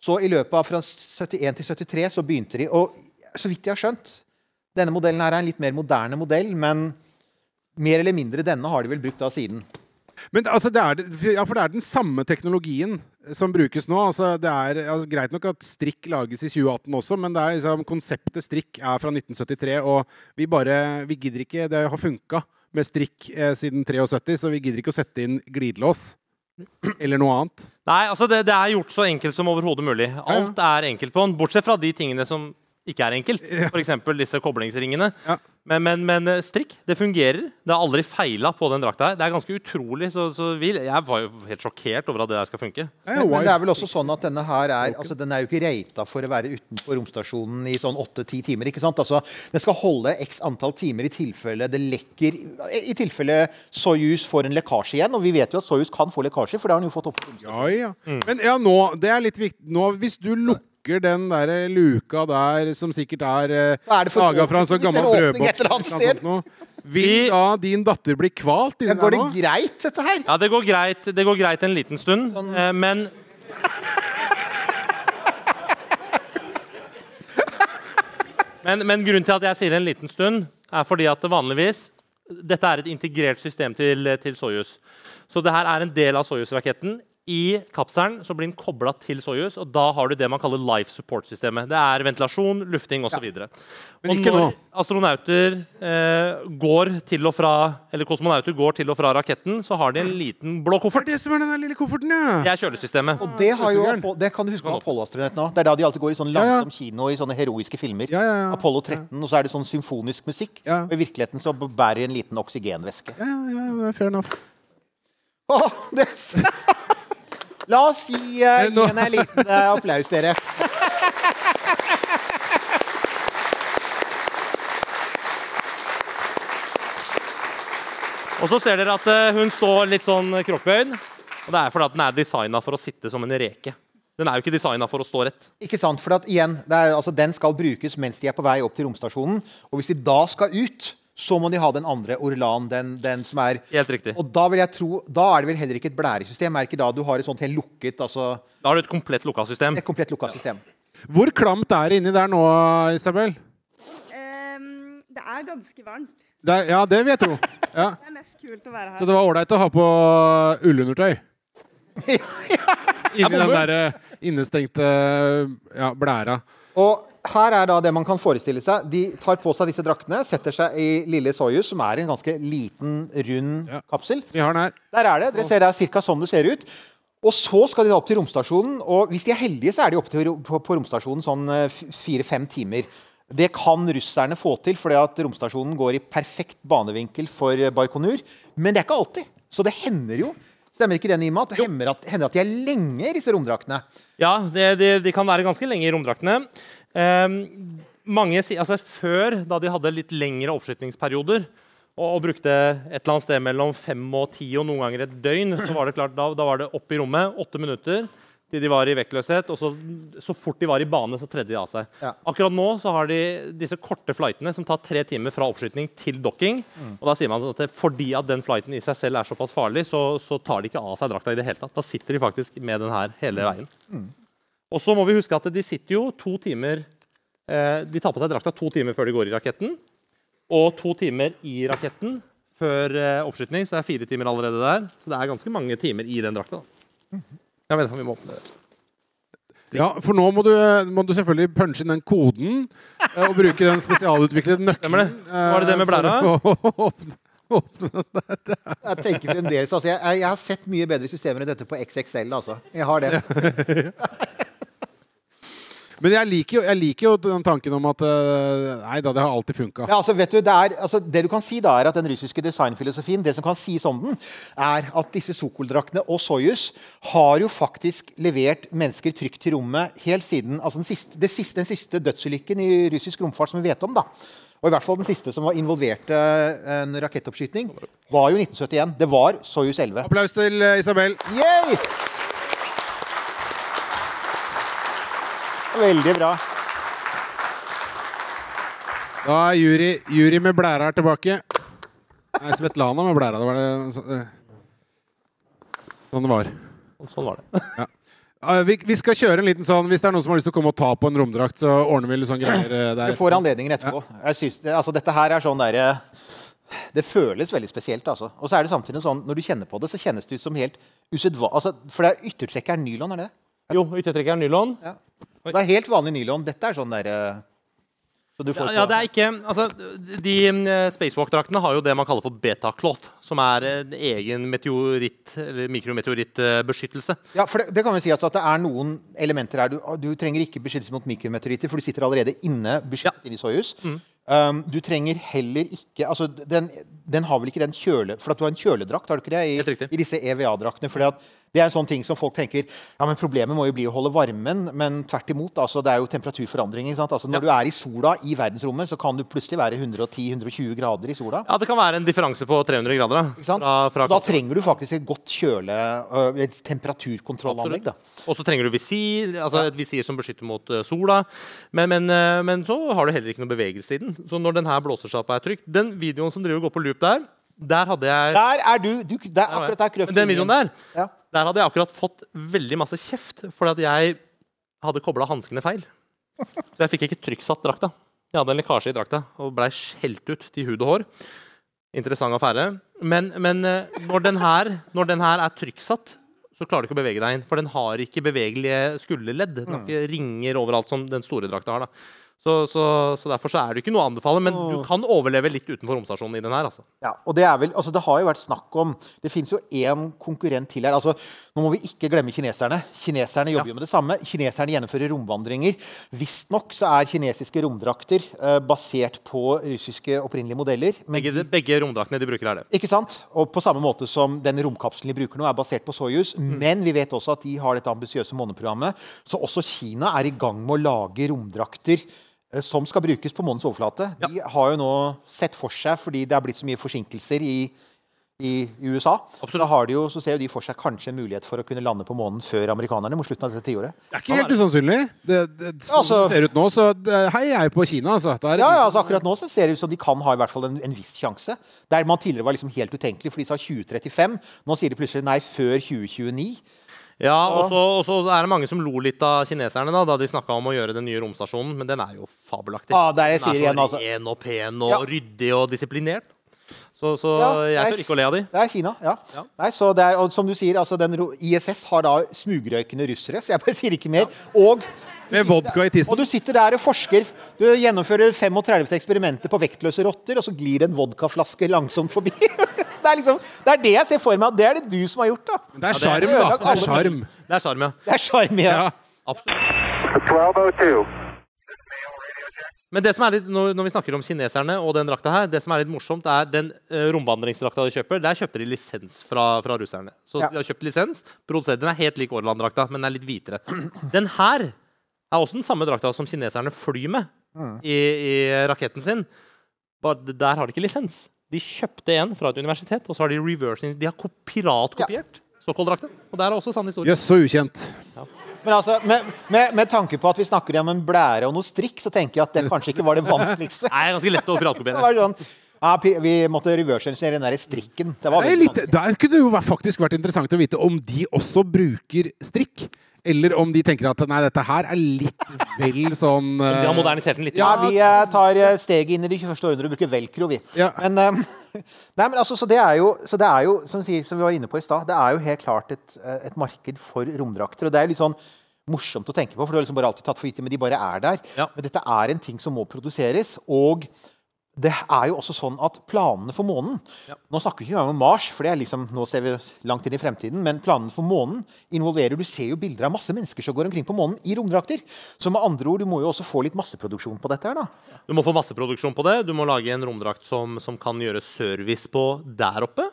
Så i løpet av fra 71 til 73 så begynte de Og så vidt jeg har skjønt Denne modellen her er en litt mer moderne modell, men mer eller mindre denne har de vel brukt da siden. Men altså, det er, ja, for det er den samme teknologien som brukes nå. Altså, det er altså, Greit nok at strikk lages i 2018 også, men det er, liksom, konseptet strikk er fra 1973. Og vi bare Vi gidder ikke Det har funka med strikk eh, siden 73, så vi gidder ikke å sette inn glidelås. Eller noe annet. Nei, altså det, det er gjort så enkelt som overhodet mulig. Alt er enkelt på den, bortsett fra de tingene som ikke er enkelt. F.eks. disse koblingsringene. Ja. Men, men, men eh, strikk, det fungerer. Det har aldri feila på den drakta her. Det er ganske utrolig. Så, så vi, jeg var jo helt sjokkert over at det der skal funke. Men, men det er vel også sånn at denne her er altså Den er jo ikke reita for å være utenfor romstasjonen i sånn åtte-ti timer. ikke sant? Altså, Den skal holde x antall timer i tilfelle det lekker I tilfelle Soyuz får en lekkasje igjen. Og vi vet jo at Soyuz kan få lekkasje, for det har den jo fått opp. Ja, ja. Men ja, nå Det er litt viktig nå, Hvis du lukker den der luka der, som sikkert er eh, er laga fra en sånn gammel brødboks Vil da din datter bli kvalt Ja, inni går det nå? greit, dette her? Ja, det går greit, det går greit en liten stund, eh, men men, men grunnen til at jeg sier en liten stund, er fordi at vanligvis Dette er et integrert system til, til Soyuz. Så det her er en del av Soyuz-raketten. I kapselen så blir den kobla til Soyuz, og da har du det man kaller life support-systemet. Det er ventilasjon, lufting osv. Ja. Men Og når nå. astronauter eh, går til og fra Eller kosmonauter går til og fra raketten, så har de en liten blå koffert. det som er den lille kofferten, ja. Det er kjølesystemet. Og det, har jo, det kan du huske om Apollo-astronautene òg. Det er da de alltid går i sånn langsom kino i sånne heroiske filmer. Ja, ja, ja. Apollo 13, og så er det sånn symfonisk musikk. Ja. Og i virkeligheten så bærer de en liten oksygenvæske. Ja, ja, ja, det er fair enough. Åh, det... La oss gi, eh, Eh, gi henne en liten uh, applaus, dere. Og så ser dere at eh, hun står litt sånn kroppbøyd. Og det er fordi at den er designa for å sitte som en reke. Den er jo ikke designa for å stå rett. Ikke sant? For at igjen, det er, altså, Den skal brukes mens de er på vei opp til romstasjonen. Og hvis de da skal ut, så må de ha den andre Orlan. Den, den som er Helt riktig. Og da vil jeg tro, da er det vel heller ikke et blæresystem? Er det ikke da du har et sånt helt lukket, altså Da har du et komplett lukka system. et komplett lukka system? Hvor klamt er det inni der nå, Isabel? Ehm, det er ganske varmt. Det er, ja, det vil jeg tro. Ja. Det er mest kult å være her. Så det var ålreit å ha på ullundertøy? Inni den der eh, innestengte ja, blæra. Og her er da det man kan forestille seg. De tar på seg disse draktene, setter seg i lille Soyuz, som er en ganske liten, rund Ja. kapsel. Vi har den her. Der er det. Dere ser det er ca. sånn det ser ut. Og så skal de da opp til romstasjonen. Og hvis de er heldige, så er de oppe på, på romstasjonen sånn eh, fire-fem timer. Det kan russerne få til, fordi at romstasjonen går i perfekt banevinkel for eh, Baikonur. Men det er ikke alltid. Så det hender jo. Stemmer ikke det, Nima? Det hender at, hender at de er lenge i disse romdraktene. Ja, det, de kan være ganske lenge i romdraktene. Ehm, mange, altså Før, da de hadde litt lengre oppskytingsperioder og, og brukte et eller annet sted mellom fem og ti og noen ganger et døgn, så var det klart, da, da var det opp i rommet åtte minutter til de var i vektløshet. Og så, så fort de var i bane, så tredde de av seg. Ja. Akkurat nå så har de disse korte flightene som tar tre timer fra oppskyting til dokking. Og da sier man at det, fordi at den flighten i seg selv er såpass farlig, så, så tar de ikke av seg drakta i det hele tatt. Da sitter de faktisk med den her hele veien. Og så må vi huske at de sitter jo to timer eh, De tar på seg drakta to timer før de går i raketten. Og to timer i raketten før oppskytning, så det er fire timer allerede der. Så det er ganske mange timer i den drakta. da. Jeg vet om vi må åpne det. Ja, for nå må du, må du selvfølgelig punche inn den koden eh, og bruke den spesialutviklede nøkkelen. Var det det med blæra? eh, Jeg tenker fremdeles, altså, jeg, jeg, jeg har sett mye bedre systemer enn dette på XXL. Altså. Jeg har det. Men jeg liker, jo, jeg liker jo den tanken om at eh, Nei da, det har alltid funka. Ja, altså, vet du, det, er, altså, det du kan si da er at Den russiske designfilosofien det som kan sies om den, er at disse Sokol-draktene og Soyuz har jo faktisk levert mennesker trygt til rommet helt siden altså den, siste, det siste, den siste dødsulykken i russisk romfart som vi vet om. da. Og i hvert fall Den siste som var involvert en rakettoppskyting, var jo 1971. Det var Soyuz 11. Applaus til eh, Isabel. Yay! Veldig bra. Da er jury, jury med blæra her tilbake. Nei, Svetlana med blæra. Det var det eh, sånn det var. Sånn var det. Ja, vi, vi skal kjøre en liten sånn Hvis det er noen som har lyst til å komme og ta på en romdrakt, så ordner vi litt sånn greier eh, der. Du får anledningen etterpå. Jeg synes, altså, dette her er sånn derre Det føles veldig spesielt. altså. Og så er det samtidig sånn, når du kjenner på det, så kjennes det ut som helt usedvanlig Altså, for det er yttertrekkeren nylon, er det? Jo, yttertrekket er nylon. Det er helt vanlig nylon. Dette er sånn derre så Ja, ja, det er ikke altså, De eh, Spacewalk-draktene har jo det man kaller for beta-cloth, som er en egen meteoritt- eller mikrometeorittbeskyttelse. Ja, for det, det kan vi si altså at det er noen elementer her. Du, du trenger ikke beskyttelse mot mikrometeoritter, for du sitter allerede inne beskyttet i Soyuz. Mm. Um, du trenger heller ikke altså den, den har vel ikke den kjøle... For at du har en kjøledrakt, har du ikke det? I, i disse EVA-draktene. fordi at det er en sånn ting som folk tenker ja, men Problemet må jo bli å holde varmen, men tvert imot. Altså, det er jo temperaturforandringer. ikke sant? Altså, når du er i sola i verdensrommet, så kan du plutselig være 110-120 grader i sola. Ja, Det kan være en differanse på 300 grader. da. Ikke? Fra, fra da trenger du faktisk et godt kjøle... øh, temperaturkontrollanlegg. da. Og så trenger du visir, altså et visir som beskytter mot eh, sola. Men, men, eh, men så har du heller ikke noe bevegelse i den. Så når den her blåser seg opp og er trygt Den videoen som driver og går på loop der, der hadde jeg Der er du! du der, akkurat der krøp Men den videoen der, Ja. Der hadde jeg akkurat fått veldig masse kjeft fordi at jeg hadde kobla hanskene feil. Så jeg fikk ikke trykksatt drakta. Jeg hadde en lekkasje i drakta og blei skjelt ut til hud og hår. Interessant affære. Men, men eh, når, den her, når den her er trykksatt, så klarer du ikke å bevege deg inn. For den har ikke bevegelige skulderledd. Den har ikke ringer overalt som den store drakta har. da. Så, så, så derfor så er det ikke noe å anbefale. Men du kan overleve litt utenfor romstasjonen i den her. altså. Ja, og det er vel, altså det har jo vært snakk om Det fins jo én konkurrent til her. altså Nå må vi ikke glemme kineserne. Kineserne jobber jo med det samme. Kineserne gjennomfører romvandringer. Visstnok så er kinesiske romdrakter eh, basert på russiske opprinnelige modeller. Men Begge, begge romdraktene de bruker, er det. Ikke sant? Og på samme måte som den romkapselen de bruker nå, er basert på Soyuz. Men vi vet også at de har dette ambisiøse måneprogrammet. Så også Kina er i gang med å lage romdrakter som skal brukes på månens overflate. De har jo nå sett for seg, fordi det er blitt så mye forsinkelser i, i USA, USA, så, har de jo, så ser jo de for seg kanskje en mulighet for å kunne lande på månen før amerikanerne mot slutten av dette tiåret. Det er ikke helt usannsynlig. Det, det, sånn Altså- det ser ut nå, så det, hei, jeg er på Kina, altså. Det er, Ja, ja, altså Akkurat nå så ser det ut som de kan ha i hvert fall en, en viss sjanse. Der man tidligere var liksom helt utenkelig, for de sa 2035. Nå sier de plutselig nei, før 2029. Ja, og så er det mange som lo litt av kineserne da, da de snakka om å gjøre den nye romstasjonen, men den er jo fabelaktig. Ah, den er så altså. ren og pen og Ja. ryddig og disiplinert. Så, så Ja, jeg tør ikke å le av de. Det er Kina, ja. Ja. Nei, så det er, og som du sier, altså den, ISS har da smugrøykende russere, så jeg bare sier ikke mer. Og Med vodka i tissen. Og du sitter der og forsker. Du gjennomfører 35 eksperimenter på vektløse rotter, og så glir det en vodkaflaske langsomt forbi. Det er, liksom, det er det jeg ser for meg. og Det er det du som har gjort. da. Det er sjarm, da. Det er sjarm. Det er sjarm, ja. Det er charm, Ja. Ja. Absolutt. Men det som er litt, når, vi snakker om kineserne og den drakta her, det som er litt morsomt, er den uh, romvandringsdrakta de kjøper. Der kjøpte de lisens fra, fra russerne. Så Ja. de har kjøpt lisens. Den er helt lik Orland-drakta, men den er litt hvitere. Den her er også den samme drakta som kineserne flyr med Mm. i, i raketten sin. Bare der har de ikke lisens. De kjøpte en fra et universitet, og så har de reversing. De har piratkopiert såkalt drakta, Og der er også sann historie. Jøss, så ukjent. Men altså, med, med, med tanke på at vi snakker om en blære og noe strikk, så tenker jeg at det kanskje ikke var det vanskeligste. Det er ganske lett å Det piratkopiere. sånn, ja, vi måtte reverse-engineere den der strikken. Det var Det er litt, der kunne det jo faktisk vært interessant å vite om de også bruker strikk. Eller om de tenker at nei, dette her er litt vel sånn De har eh, modernisert den litt. Ja, vi uh, tar eh, steget inn i det 21. århundre og bruker velcro, vi. Ja. Men, nei, men altså, så det er jo, så det er jo som, sier, som vi var inne på i stad, det er jo helt klart et, et marked for romdrakter. Og det er jo litt sånn morsomt å tenke på, for du har liksom bare alltid tatt for gitt men de bare er der. Ja. Men dette er en ting som må produseres. og det er jo også sånn at planene for månen Nå snakker vi ikke engang om Mars, for det er liksom, nå ser vi langt inn i fremtiden. Men planene for månen involverer Du ser jo bilder av masse mennesker som går omkring på månen i romdrakter. Så med andre ord, du må jo også få litt masseproduksjon på dette her, da. Du må få masseproduksjon på det. Du må lage en romdrakt som, som kan gjøre service på der oppe.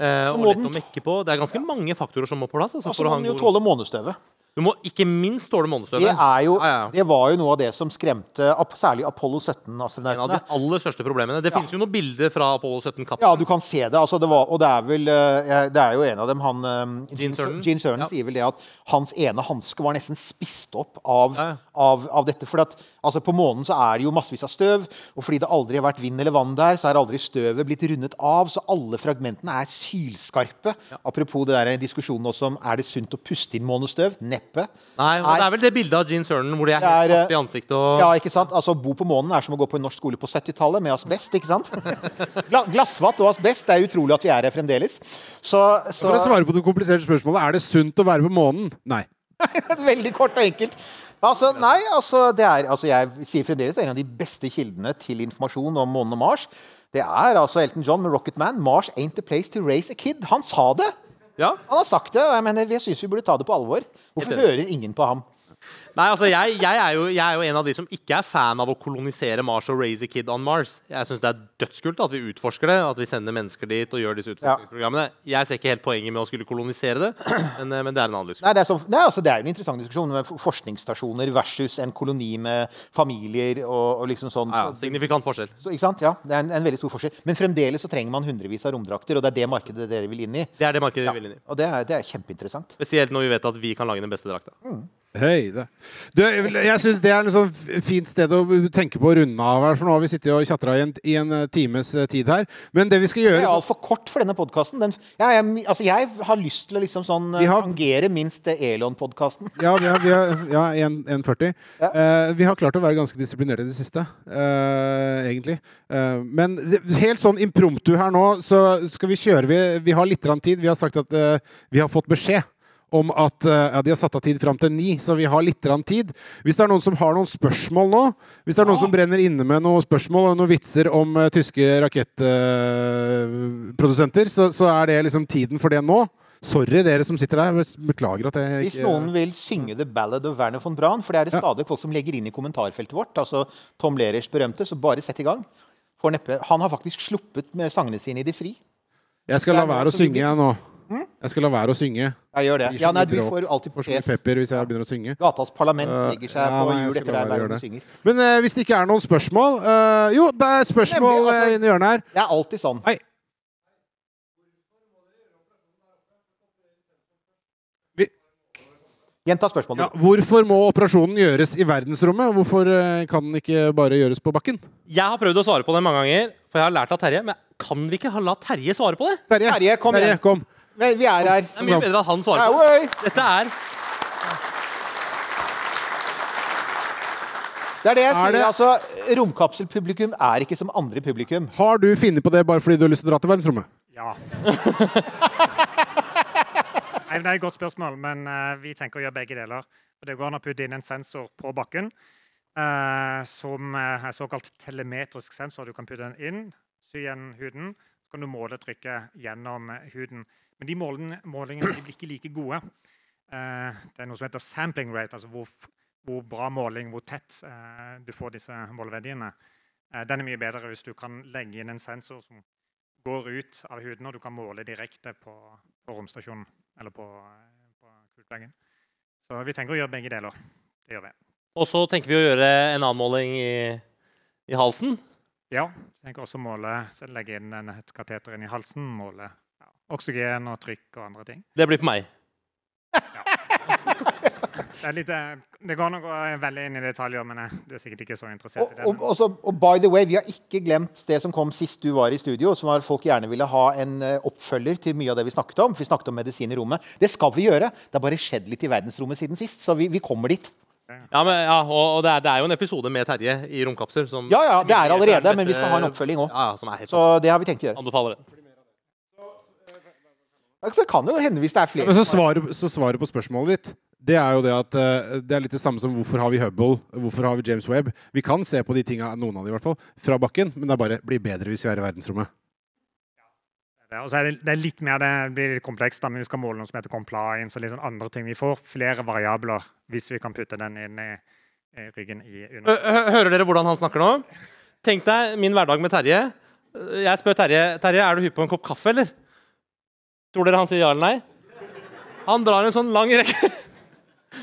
Eh, og litt å mekke på. Det er ganske mange faktorer som må på plass. Altså, altså, må den jo tåle månestøvet. Du må ikke minst tåle månestøvet. Det, er jo, Ja, ja. det var jo noe av det som skremte særlig Apollo 17 En av de aller største problemene. Det finnes jo noen bilder fra Apollo 17-kapselen. Ja, du kan se det. Altså, det var, og det er vel eh, Det er jo en av dem, han eh, Gene Cernan. Gene Cernan Ja. sier vel det at hans ene hanske var nesten spist opp av, Ja, ja. av, av dette. For at, altså, på månen så er det jo massevis av støv, og fordi det aldri har vært vind eller vann der, så er aldri støvet blitt rundet av, så alle fragmentene er sylskarpe. Apropos det der diskusjonen også om er det sunt å puste inn månestøv. Neppe. Nei, og Det er vel det bildet av Gene Cernan hvor de er er helt er, svarte i ansiktet. Og... Ja, ikke sant? Altså, Å bo på månen er som å gå på en norsk skole på 70-tallet med asbest. ikke sant? Glassvatt og asbest. Det er utrolig at vi er her fremdeles. Så, så For å svare på det kompliserte spørsmålet er det sunt å være på månen. Nei. Veldig kort og enkelt. Altså, nei, altså, det er, altså Jeg sier fremdeles det er en av de beste kildene til informasjon om månen og Mars. Det er altså Elton John med 'Rocket Man'. 'Mars ain't the place to raise a kid'. Han sa det! Ja. Han har sagt det, og jeg mener, jeg syns vi burde ta det på alvor. Hvorfor hører ingen på ham? Nei, altså, jeg, jeg, er jo, jeg er jo en av de som ikke er fan av å kolonisere Mars og raise a kid on Mars. Jeg syns det er dødskult at vi utforsker det, at vi sender mennesker dit og gjør disse utforskningsprogrammene. Jeg ser ikke helt poenget med å skulle kolonisere det, men, eh, men det er en annen diskusjon. Nei, det, er så, nei, altså, det er en interessant diskusjon med forskningsstasjoner versus en koloni med familier og, og liksom sånn. Ja, signifikant forskjell. Så, ikke sant? Ja, Det er en, en veldig stor forskjell. Men fremdeles så trenger man hundrevis av romdrakter, og det er det markedet dere vil inn i. Det er det markedet Ja, vi vil inn i. og det er, det er kjempeinteressant. Spesielt når vi vet at vi kan lage den beste drakta. Hei, det. Du, jeg syns det er et sånn fint sted å tenke på å runde av her, for nå har vi sittet og tjatra i, en- i en eh, times eh, tid her. Men det vi skal gjøre Det er altfor kort for denne podkasten. Ja, jeg, altså, jeg har lyst til å liksom sånn har- tangere minst eh, Elon-podkasten. Ja, vi har, vi har ja, 1 1,40. Ja. Uh, vi har klart å være ganske disiplinerte i det siste, uh, egentlig. Uh, men helt sånn impromptu her nå, så skal vi kjøre Vi, vi har litt tid. Vi har sagt at eh, vi har fått beskjed om at eh, ja, de har satt av tid fram til ni, så vi har litt tid. Hvis det er noen som har noen spørsmål nå, hvis det er noen som brenner inne med noen spørsmål og noen vitser om uh, tyske rakettprodusenter, så, så er det liksom tiden for det nå. Sorry, dere som sitter der. Beklager at jeg ikke Hvis noen vil synge The Ballad of Werner von Braun, for det er det Ja. stadig folk som legger inn i kommentarfeltet vårt, altså Tom Lerers berømte, så bare sett i gang. Han har faktisk sluppet med sangene sine i det fri. Jeg skal la være å synge, jeg nå. Jeg skal la være å synge. Jeg gjør det. Ja, nei, du får alltid Får så pepper hvis jeg begynner å synge. Gatas parlament Uh, legger seg ja, på hjul etter deg hver gang du synger. Men uh, hvis det ikke er noen spørsmål uh, Jo, det er spørsmål Nemlig, altså- eh, inni hjørnet her. Det er alltid sånn. Hei. Gjenta spørsmålet. ja, hvorfor må operasjonen gjøres i verdensrommet? Hvorfor eh, kan den ikke bare gjøres på bakken? Jeg har prøvd å svare på det mange ganger, for jeg har lært av Terje. Men kan vi ikke ha la Terje svare på det? Terje, Terje, kom igjen. kom. Men Vi er her. Det er mye bedre at han svarer på det. Dette er Det er det jeg Er sier. det- altså, Romkapselpublikum er ikke som andre publikum. Har du funnet på det bare fordi du har lyst til å dra til verdensrommet? Ja. Nei, det er et godt spørsmål, men uh, vi tenker å gjøre begge deler. Det går an å putte inn en sensor på bakken Uh, som eh, er såkalt telemetrisk sensor. Du kan putte den inn, sy igjen huden, så kan du måle trykket gjennom huden. Men de målene, målingene de blir ikke like gode. Eh, det er noe som heter sampling rate, altså hvor, hvor bra måling, hvor tett eh, du får disse måleverdiene. Eh, den er mye bedre hvis du kan legge inn en sensor som går ut av huden, og du kan måle direkte på, på romstasjonen eller på, på kultveggen. Så vi tenker å gjøre begge deler. Det gjør vi. Og så tenker vi å gjøre en annen måling i, i halsen. Ja, vi tenker også å legge inn en, et kateter inn i halsen, måle oksygen og trykk og andre ting. Det blir på meg. Det, er litt, eh, det går nok veldig inn i detaljer, men du er sikkert ikke så interessert Og, i det. og, også, og by the way, vi har ikke glemt det som kom sist du var i studio, som var at folk gjerne ville ha en eh, oppfølger til mye av det vi snakket om. For vi snakket om medisin i rommet. Det skal vi gjøre. Det har bare skjedd litt i verdensrommet siden sist, så vi, vi kommer dit. Ja, men, ja, og, og det, er, det er jo en episode med Terje i Romkapsel. Som Ja, ja, det er allerede, men vi skal ha en oppfølging òg. Ja, ja, som er helt Så det har vi tenkt å gjøre. Anbefaler det. Det kan jo hende hvis det er flere. Men så svaret, så svaret på spørsmålet ditt det er jo det at eh, det er litt det samme som hvorfor har vi Hubble, hvorfor har vi James Webb? Vi kan se på de tinga, noen av de i hvert fall, fra bakken, men det er bare blir bedre hvis vi er i verdensrommet. Ja, og er det, det er litt mer det blir litt komplekst, da, men vi skal måle noe som heter compliance og litt sånn andre ting. Vi får flere variabler hvis vi kan putte den inn i, i ryggen i under. Hører dere hvordan han snakker nå? Tenk deg min hverdag med Terje. Jeg spør Terje Terje, er du hypp på en kopp kaffe, eller? Tror dere han sier ja eller nei? Han drar en sånn lang rekke.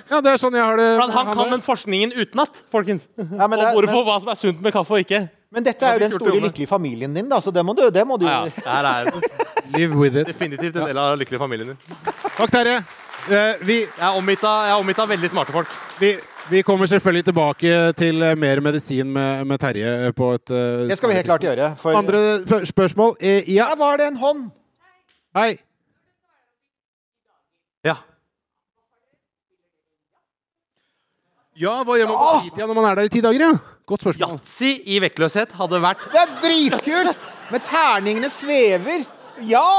Ja, det er sånn jeg har det. Han, han kan den forskningen utenat, folkens. Ja, men Og det og hvorfor, hva som er sunt med kaffe og ikke. Men dette er jo den store lykkelige familien din, da, så det må du, det må du Ja, ja. Det er Live with it. definitivt en del av lykkelig familien din. Takk, Terje. Uh, vi, Jeg er omgitt av, er veldig smarte folk. vi, vi kommer selvfølgelig tilbake til eh, mer medisin med, med Terje på et uh, Det skal vi helt klart gjøre. For Andre spørsmål? Uh, ja, Der var det en hånd! hei. Ja. Ja, hva gjør man på fritida når man er der i ti dager? Ja? Godt spørsmål. Yatzy i vektløshet hadde vært Det er dritkult! Men terningene svever. Ja!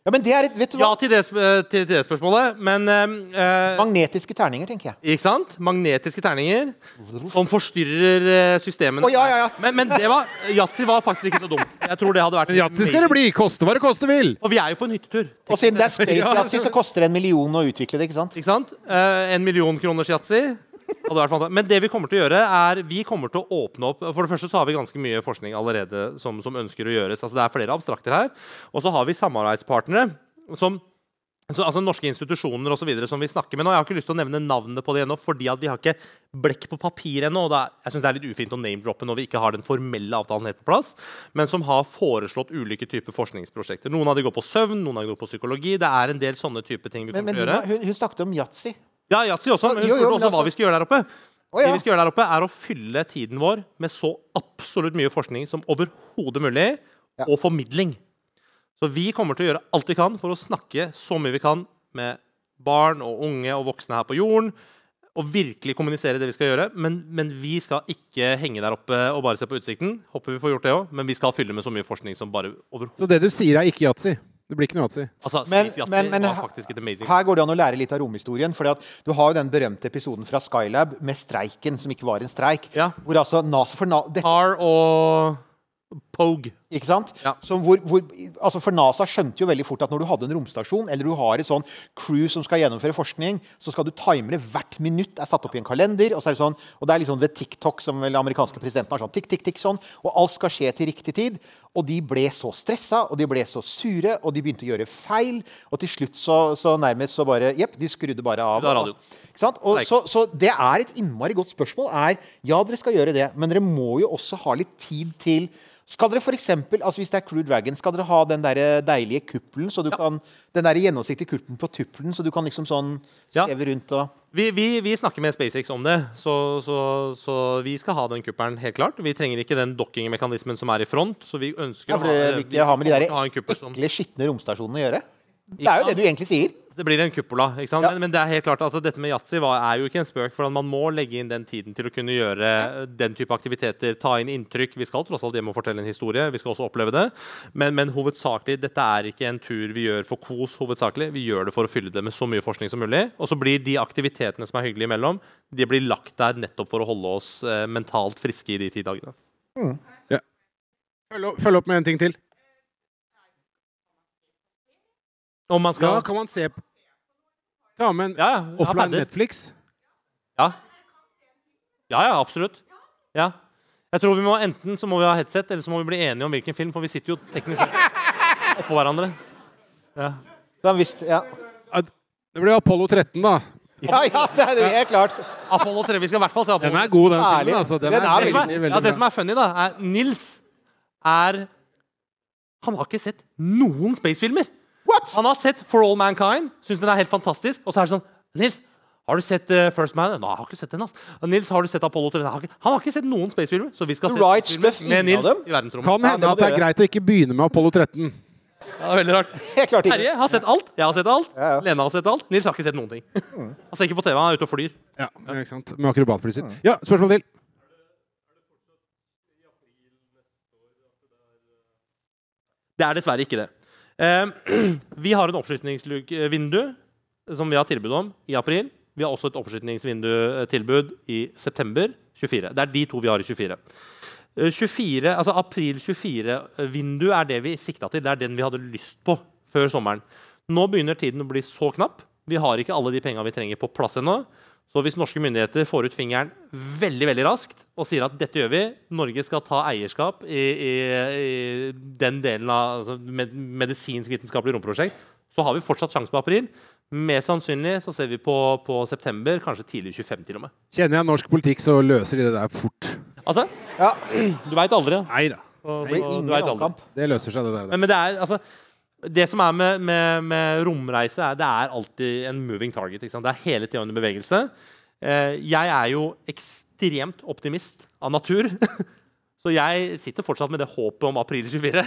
Ja, men det er et Vet du Ja til det, eh, til, til det spørsmålet, men eh, eh, Magnetiske terninger, tenker jeg. Ikke sant? Magnetiske terninger som forstyrrer eh, systemene. Å, ja, ja, ja. Men, men det var yatzy var faktisk ikke så dumt. Jeg tror det hadde vært yatzy skal det bli! Koste hva det koste vil! Og vi er jo på en hyttetur. Og siden det er space Ja. yatzy, så koster det en million å utvikle det, ikke sant? Ikke sant? Eh, en million kroners yatzy. Men det vi kommer til å gjøre, er vi kommer til å åpne opp For det første så har vi ganske mye forskning allerede som, som ønsker å gjøres. Altså Det er flere abstrakter her. Og så har vi samarbeidspartnere som så, altså Norske institusjoner og så videre, som vi snakker med nå. Jeg har ikke lyst til å nevne navnene på det ennå, fordi at vi har ikke blekk på papir ennå. og det er- Jeg synes det er litt ufint å name-droppe når vi ikke har den formelle avtalen helt på plass, men som har foreslått ulike typer forskningsprosjekter. Noen av de går på søvn, noen av de går på psykologi. Det er en del sånne type ting vi Men, kommer men til å gjøre. hun, hun snakket om yatzy. Ja, yatzy også. Men hun spurte også hva altså- vi skal gjøre der oppe. Oh, ja. Det vi skal gjøre der oppe, er å fylle tiden vår med så absolutt mye forskning som overhodet mulig, Ja. og formidling. Så vi kommer til å gjøre alt vi kan for å snakke så mye vi kan med barn og unge og voksne her på jorden. Og virkelig kommunisere det vi skal gjøre. Men, men vi skal ikke henge der oppe og bare se på utsikten. Håper vi får gjort det også, Men vi skal fylle med så mye forskning som bare overhodet Så det du sier, er ikke yatzy? Det blir ikke noe yatzy. Altså, Men- Space Yatzy men- men var faktisk et amazing. Her går det an å lære litt av romhistorien. For du har jo den berømte episoden fra Skylab med streiken, som ikke var en streik. Ja. Hvor altså NASA, for Na dette Tar og Pogue. Ikke sant? Ja. Som hvor, hvor, altså for NASA skjønte jo veldig fort at når du hadde en romstasjon, eller du har et sånn crew som skal gjennomføre forskning, så skal du time det hvert minutt. er satt opp i en kalender. Og så er det sånn, og det er liksom ved TikTok som vel amerikanske presidenten har sånn, tikk, tikk, tikk, sånn, og alt skal skje til riktig tid. Og de ble så stressa, og de ble så sure, og de begynte å gjøre feil. Og til slutt så, så nærmest så bare Jepp, de skrudde bare av. Det. Ikke sant? Og så, så det er et innmari godt spørsmål. er, Ja, dere skal gjøre det, men dere må jo også ha litt tid til skal dere for eksempel, altså Hvis det er Crew Dragon, skal dere ha den der deilige kuppelen? så du kan, Den der gjennomsiktige kuppelen på tuppelen, så du kan liksom sånn Ja. rundt og Vi, vi, vi snakker med SpaceX om det, så, så, så vi skal ha den kuppelen. helt klart. Vi trenger ikke den dokkingmekanismen som er i front. så vi ønsker ja, å for ha, vi, ha med de der å ekle, skitne romstasjonene å gjøre? Det er jo det du egentlig sier. Det blir en kuppola. ikke sant? Ja. Men, men det er helt klart, altså, dette med yatzy er jo ikke en spøk. for Man må legge inn den tiden til å kunne gjøre den type aktiviteter. Ta inn inntrykk. Vi skal tross alt hjem og fortelle en historie. Vi skal også oppleve det. Men, men hovedsakelig, dette er ikke en tur vi gjør for kos. hovedsakelig. Vi gjør det for å fylle det med så mye forskning som mulig. Og så blir de aktivitetene som er hyggelige imellom, de blir lagt der nettopp for å holde oss eh, mentalt friske i de ti dagene. Følg opp, følg opp med en ting til. Om man skal Ja, kan man se på Ta men Ja, ja, offline. Netflix. Ja. Ja, ja, absolutt. Ja. Jeg tror vi må Enten så må vi ha headset, eller så må vi bli enige om hvilken film. For vi sitter jo teknisk sett oppå hverandre. Ja. Så visst, ja. Ja, Det blir Apollo 13, da. ja, ja, det er det er klart. Apollo 3. Vi skal i hvert fall se Apollo Den er god, den Ærlig. filmen. Altså. Den, Den er, er det veldig, veldig ja, det som er funny, da, er Nils er Han har ikke sett noen spacefilmer. What? Han har sett For All Mankind, syns den er helt fantastisk. Og så er det sånn Nils, har du sett eh, First Man? Nei, jeg har ikke sett den. ass. Nils, har du sett Apollo 13? Han har ikke, han har ikke sett noen spacefilmer. Så vi skal se right med Nils dem? i verdensrommet. Kan hende at det er greit å ikke begynne med Apollo 13. Ja, det veldig rart. Terje har sett alt. Jeg har sett alt. Ja, ja. Lena har sett alt. Nils har ikke sett noen ting. Han ser ikke på TV, han er ute og flyr. Ja, ikke sant? Med akrobatflyet sitt. Ja, spørsmål til. Det er dessverre ikke det. Eh, vi har en oppskytningsvindu som vi har tilbud om i april. Vi har også et oppskytningsvindu-tilbud i september 24. Det er de to vi har i 24. Eh, 24 altså April 24-vindu er det vi sikta til. Det er den vi hadde lyst på før sommeren. Nå begynner tiden å bli så knapp. Vi har ikke alle de penga vi trenger, på plass ennå. Så hvis norske myndigheter får ut fingeren veldig veldig raskt og sier at dette gjør vi, Norge skal ta eierskap i, i, i den delen av altså, med, medisinsk-vitenskapelig romprosjekt, så har vi fortsatt sjanse på april. Mest sannsynlig så ser vi på, på september, kanskje tidlig 25 til og med. Kjenner jeg norsk politikk, så løser de det der fort. Altså, Ja, du veit aldri. Nei da. Så, det blir så, du ingen omkamp. Det løser seg, det der. Men, men det er altså det som er med, med, med romreise, er det er alltid en moving target. Det er hele tida under bevegelse. Eh, jeg er jo ekstremt optimist av natur. Så jeg sitter fortsatt med det håpet om april 24.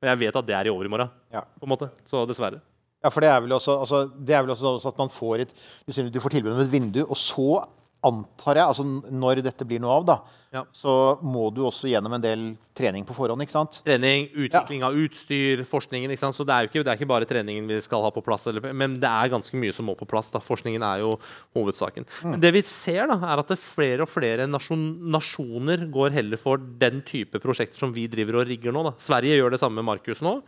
Men jeg vet at det er i overmorgen. Ja. på en måte. Så dessverre. Ja, for det er vel også, altså, det er vel også sånn at man får et du får tilbud om et vindu, og så antar jeg, altså når dette blir noe av, da, Ja. så må du også gjennom en del trening på forhånd, ikke sant? Trening, utvikling av utstyr, forskningen. Ikke sant? Så det er jo ikke, det er ikke bare treningen vi skal ha på plass, eller, men det er ganske mye som må på plass. Da. Forskningen er jo hovedsaken. Men det vi ser, da, er at det flere og flere nasjon, nasjoner går heller for den type prosjekter som vi driver og rigger nå. Da. Sverige gjør det samme med Markus nå.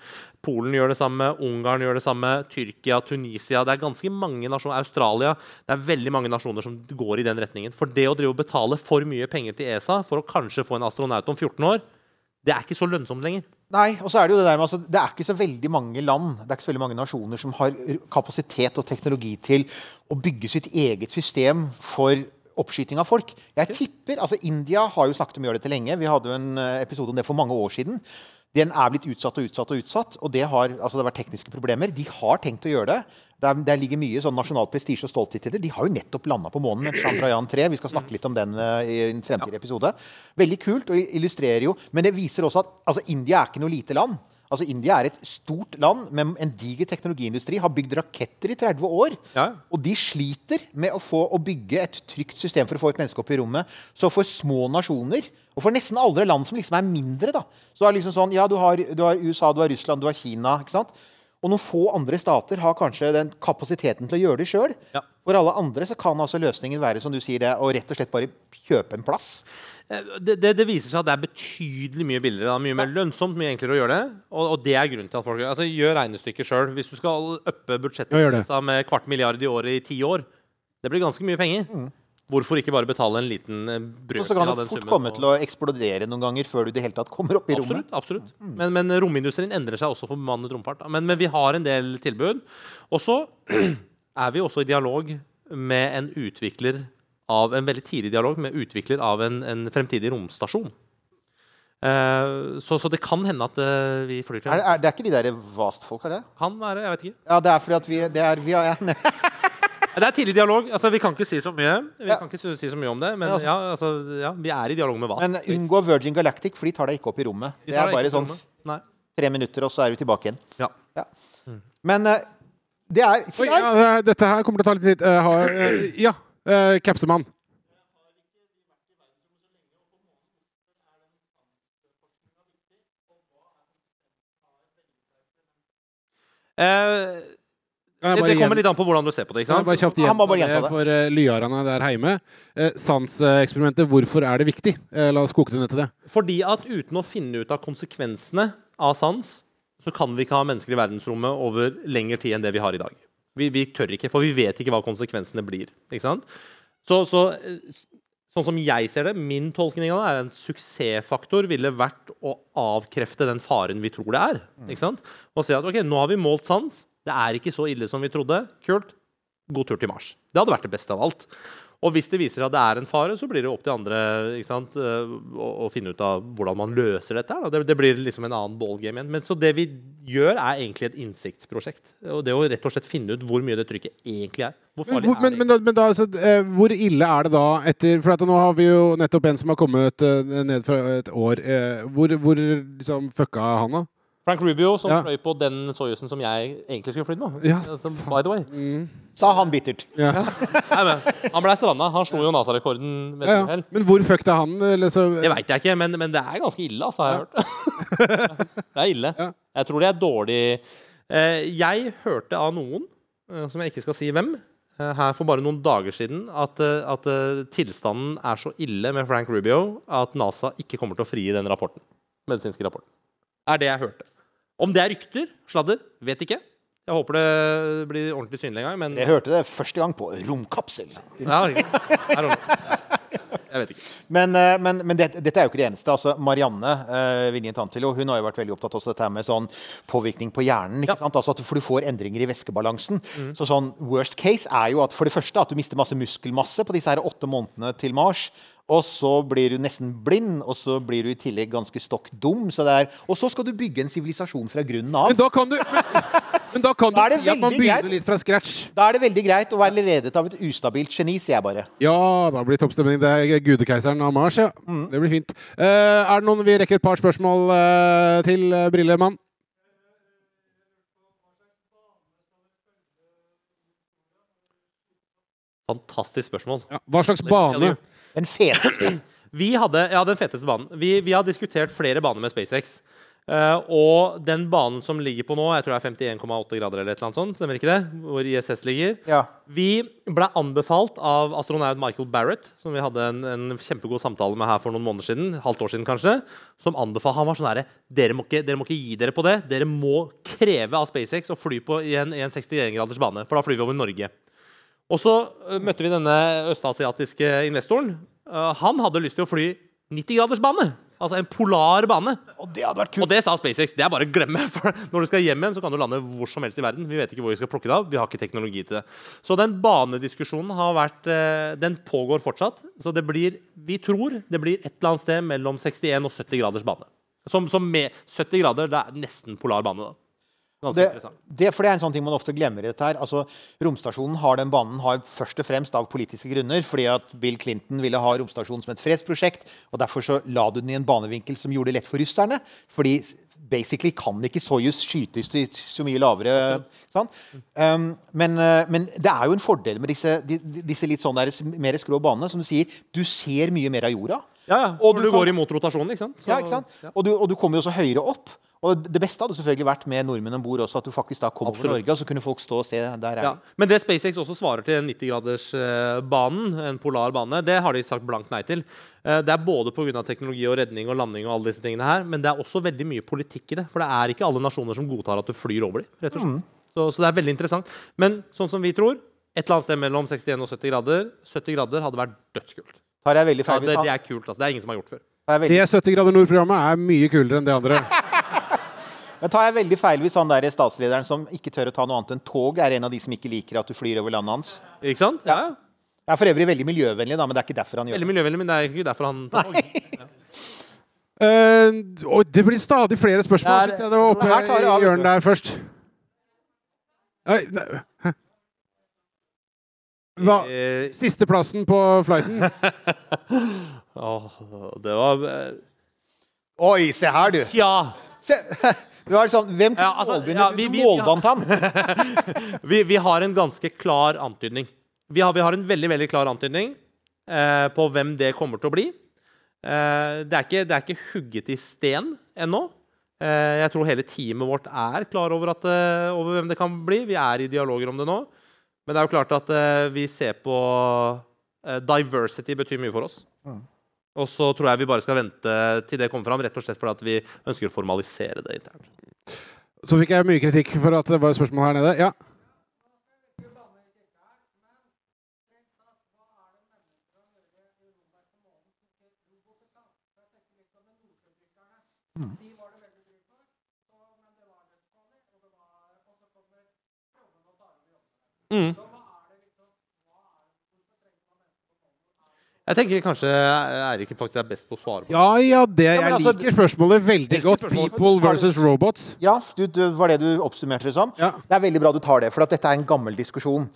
Polen gjør det samme, Ungarn gjør det samme, Tyrkia, Tunisia. Det er ganske mange nasjoner, Australia. Det er veldig mange nasjoner som går i den retningen. For det å drive og betale for mye penger til ESA for å kanskje få en astronaut om 14 år, det er ikke så lønnsomt lenger. Nei, og så er det jo det der med, altså, det er ikke så veldig mange land det er ikke så veldig mange nasjoner som har kapasitet og teknologi til å bygge sitt eget system for oppskyting av folk. Jeg tipper, altså India har jo snakket om å gjøre dette lenge. Vi hadde jo en eh, episode om det for mange år siden. Den er blitt utsatt og utsatt og utsatt, og det har, altså det har vært tekniske problemer. De har tenkt å gjøre det. Der, der ligger mye sånn nasjonal prestisje og stolthet i det. De har jo nettopp landa på månen med Chandrayaan 3. Vi skal snakke litt om den eh, i en fremtidig episode. Veldig kult og illustrerer jo Men det viser også at altså, India er ikke noe lite land. Altså India er et stort land med en diger teknologiindustri. Har bygd raketter i 30 år. Ja. Og de sliter med å få å bygge et trygt system for å få et menneske opp i rommet. Så for små nasjoner, og for nesten alle land som liksom er mindre, da, så er det liksom sånn Ja, du har, du har USA, du har Russland, du har Kina. ikke sant? Og noen få andre stater har kanskje den kapasiteten til å gjøre det sjøl. Ja. For alle andre så kan altså løsningen være som du sier det, å rett og slett bare kjøpe en plass. Eh, Det, det, det viser seg at det er betydelig mye billigere. Det er mye mer lønnsomt, mye enklere å gjøre det. Og, og det er grunnen til at folk altså, Gjør regnestykket sjøl. Hvis du skal uppe budsjettet med kvart milliard i året i ti år, det blir ganske mye penger. Hvorfor ikke bare betale en liten eh, Og så kan det fort komme til å eksplodere noen ganger før du det hele tatt kommer opp i rommet. Absolutt. absolutt. Men, men romindustrien endrer seg også for bemannet romfart. Men, men vi har en del tilbud. Og så er vi også i dialog med en utvikler av en veldig tidlig dialog med utvikler av en, en fremtidig romstasjon. Eh, så, så det kan hende at eh, vi flyr til Er, er, det er ikke de der Vast-folk, er det? Kan være, jeg vet ikke. Ja, det er fordi at vi, det er, vi ja, Det er tidlig dialog. altså Vi kan ikke si så mye Vi Ja. kan ikke si si så mye om det, men Ja, altså- ja, altså, ja, vi er i dialog med hva. Men unngå Virgin Galactic, for de tar deg ikke opp i rommet. De Det er bare sånn. Nei. tre minutter, og så er du tilbake igjen. Ja. Ja. Men eh, det er Oi, ja, eh, dette her kommer til å ta litt tid. Uh, har, eh, ja, uh, Capsemann. Kan jeg det, det kommer litt an på hvordan du ser på det. ikke sant? bare kjapt Han må bare gjenta det for uh, lyarene der hjemme. Uh, hvorfor er det viktig? Eh, la oss koke det ned til det. Fordi at uten å finne ut av konsekvensene av sans, så kan vi ikke ha mennesker i verdensrommet over lengre tid enn det vi har i dag. Vi, vi tør ikke, for vi vet ikke hva konsekvensene blir. Ikke sant? Så, så sånn som jeg ser det, min tolkning av det er en suksessfaktor ville vært å avkrefte den faren vi tror det er. Ikke sant? Og si at ok, nå har vi målt sans. Det er ikke så ille som vi trodde. Kult. God tur til Mars. Det hadde vært det beste av alt. Og hvis det viser at det er en fare, så blir det opp til andre ikke sant, eh, å, å finne ut av hvordan man løser dette. Det, det blir liksom en annen ballgame igjen. Men så det vi gjør, er egentlig et innsiktsprosjekt. Og det å rett og slett finne ut hvor mye det trykket egentlig er. Hvor Men, farlig hvor, er det? men, da, men da, altså, eh, hvor ille er det da etter For at nå har vi jo nettopp en som har kommet eh, ned fra et år. Hvor hvor liksom, fucka han, da? Frank Rubio, som Ja. fløy på den Soyuzen som jeg egentlig skulle flydd med. Ja, Altså, by the way. Sa han bittert. Ja. Nei, men, han ble stranda. Han slo jo NASA-rekorden Ja, ja. Men hvor fucked er han? Eller, så, Det veit jeg ikke, men, men det er ganske ille, altså, har jeg hørt. det er ille. Ja. Jeg tror det er dårlig eh, Jeg hørte av noen, eh, som jeg ikke skal si hvem, eh, her for bare noen dager siden, at, eh, at eh, tilstanden er så ille med Frank Rubio at NASA ikke kommer til å frigi den rapporten. medisinske rapporten. Er det jeg hørte. Om det er rykter, sladder, vet ikke. Jeg håper det blir ordentlig synlig en gang, men Jeg hørte det første gang på Romkapsel. ja, know. Jeg vet ikke. Men, eh, men, men det, dette er jo ikke det eneste. Altså, Marianne uh, Vinje Tantilo hun har jo vært veldig opptatt av dette med sånn påvirkning på hjernen. ikke Ja. sant? Altså at du, For du får endringer i væskebalansen. Så sånn Worst case er jo at for det første at du mister masse muskelmasse på disse her åtte månedene til Mars. Og så blir du nesten blind, og så blir du i tillegg ganske stokk dum. Så er, og så skal du bygge en sivilisasjon fra grunnen av. Men da kan du, men, men da kan Da du si at man begynner greit. litt fra scratch. Da er det veldig greit å være ledet av et ustabilt geni, sier jeg bare. Ja, da blir det toppstemning. Det er gudekeiseren av Mars, ja. Det blir fint. Eh, er det noen Vi rekker et par spørsmål eh, til uh, Brillemann. Fantastisk spørsmål. Ja. Hva slags bane? Den feteste. Vi hadde, ja, den feteste banen. Vi, vi har diskutert flere baner med SpaceX. Uh, og den banen som ligger på nå, jeg tror det er 51,8 grader, eller et eller annet sånt, stemmer ikke det? Hvor ISS ligger. Ja. Vi ble anbefalt av astronaut Michael Barrett, som vi hadde en, en kjempegod samtale med her for noen måneder siden, halvt år siden kanskje, som anbefalte Han var sånn herre dere, må ikke- dere må ikke gi dere på det. Dere må kreve av SpaceX å fly på i en, i en 61-graders bane, for da flyr vi over Norge. Og så øh, møtte vi denne østasiatiske investoren. Øh, han hadde lyst til å fly 90-graders bane. Altså en polar bane. Og det hadde vært Og det sa SpaceX. Det er bare å glemme. For når du skal hjem igjen, så kan du lande hvor som helst i verden. Vi vet ikke hvor vi skal plukke det av. Vi har ikke teknologi til det. Så den banediskusjonen har vært eh, Den pågår fortsatt. Så det blir Vi tror det blir et eller annet sted mellom 61 og 70 graders bane. Som, som med 70 grader, det er nesten polar bane, da. Ganske Det, det, for det er en sånn ting man ofte glemmer i dette her. Altså, romstasjonen har den banen har først og fremst av politiske grunner. fordi at Bill Clinton ville ha romstasjonen som et fredsprosjekt. og Derfor så la du den i en banevinkel som gjorde det lett for russerne. fordi basically kan ikke Soyuz skytes til så mye lavere. Sant? Um, men, eh, men det er jo en fordel med disse, disse litt sånn der, mer skrå banene. Som du sier, du ser mye mer av jorda. Ja, ja. Og Og du du kan- går i mot rotasjonen, ikke sant? Så- Ja, ikke sant? ja. Og, du, og du kommer jo også høyere opp. Og det beste hadde selvfølgelig vært med nordmenn om bord også, at du faktisk da kom over Norge, og så kunne folk stå og se. Der er Ja. Men det SpaceX også svarer til 90-gradersbanen, en polar bane, det har de sagt blankt nei til. Eh, Det er både pga. teknologi og redning og landing, og alle disse tingene her, men det er også veldig mye politikk i det. For det er ikke alle nasjoner som godtar at du flyr over dem. rett og slett. Så, så det er veldig interessant. Men sånn som vi tror, et eller annet sted mellom 61 og 70 grader 70 grader hadde vært dødskult. Tar jeg veldig Ja, det, det er kult. altså. Det er ingen som har gjort før. Det 70 grader nord-programmet er mye kulere enn det andre. Men tar jeg veldig feil hvis han der statslederen som ikke tør å ta noe annet enn tog, er en av de som ikke liker at du flyr over landet hans? Ikke sant? Ja. ja. Jeg er for øvrig veldig miljøvennlig, da, men det er ikke derfor han gjør Veldig miljøvennlig, men det er ikke derfor han tar tog. Eh, og det blir stadig flere spørsmål. Det er- Det var oppe Her tar det av, i hjørnet der først. Nei, nei. Hva? Eh, Sisteplassen på flighten. oh, det var eh, Oi, se her, du! Tja. Se, sånn, Hvem Ja, altså, ja, vi- vi- målbandt ham! Vi, vi har en ganske klar antydning. Vi har, vi har en veldig veldig klar antydning eh, på hvem det kommer til å bli. Eh, det, er ikke, det er ikke hugget i sten ennå. Eh, jeg tror hele teamet vårt er klar over, at, eh, over hvem det kan bli. Vi er i dialoger om det nå. Men det er jo klart at eh, vi ser på eh, Diversity betyr mye for oss. Og så tror jeg vi bare skal vente til det kommer fram, rett og slett fordi at vi ønsker å formalisere det internt. Så fikk jeg mye kritikk for at det var et spørsmål her nede. Ja. Mm. Jeg tenker kanskje Eirik faktisk er best på å svare på det. ja, ja, det, Ja, jeg altså, liker spørsmålet veldig godt. spørsmålet. People versus robots. Ja, du, du, var det du oppsummerte det som? Ja. Det er veldig bra du tar det, for at dette er en gammel diskusjon.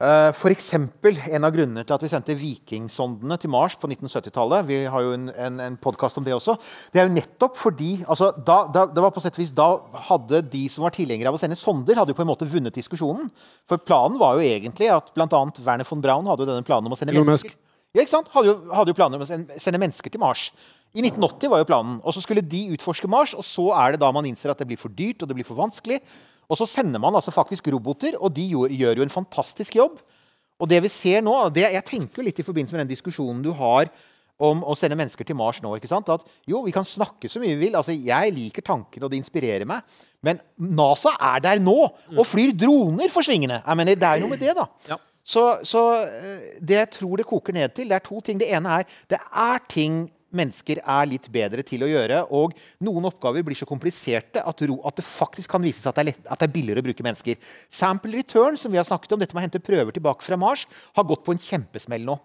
Uh, for eksempel, en av grunnene til at vi sendte vikingsondene til Mars på 1970-tallet Vi har jo en, en, en podkast om det også. Det er jo nettopp fordi altså, da, da, det var på sett vis, da hadde de som var tilhengere av å sende sonder, hadde jo på en måte vunnet diskusjonen. For planen var jo egentlig at bl.a. Werner von Braun hadde jo denne planen om å sende mennesker ja, ikke sant? Hadde, jo, hadde jo planer om å sende, mennesker til Mars. I 1980 var jo planen. Og så skulle de utforske Mars, og så er det da man innser at det blir for dyrt og det blir for vanskelig. Og så sender man altså faktisk roboter, og de gjør, gjør jo en fantastisk jobb. Og det vi ser nå, det, Jeg tenker litt i forbindelse med den diskusjonen du har om å sende mennesker til Mars nå. ikke sant? At jo, vi kan snakke så mye vi vil. altså Jeg liker tanken, og det inspirerer meg. Men NASA er der nå og flyr droner for svingene. Jeg mener, Det er noe med det, da. Ja. Så, så eh, det jeg tror det koker ned til, det er to ting. Det ene er det er ting mennesker er litt bedre til å gjøre. Og noen oppgaver blir så kompliserte at, det faktisk kan vise seg at det, er lett, at det er billigere å bruke mennesker. Sample return, som vi har snakket om, dette med å hente prøver tilbake fra Mars, har gått på en kjempesmell nå.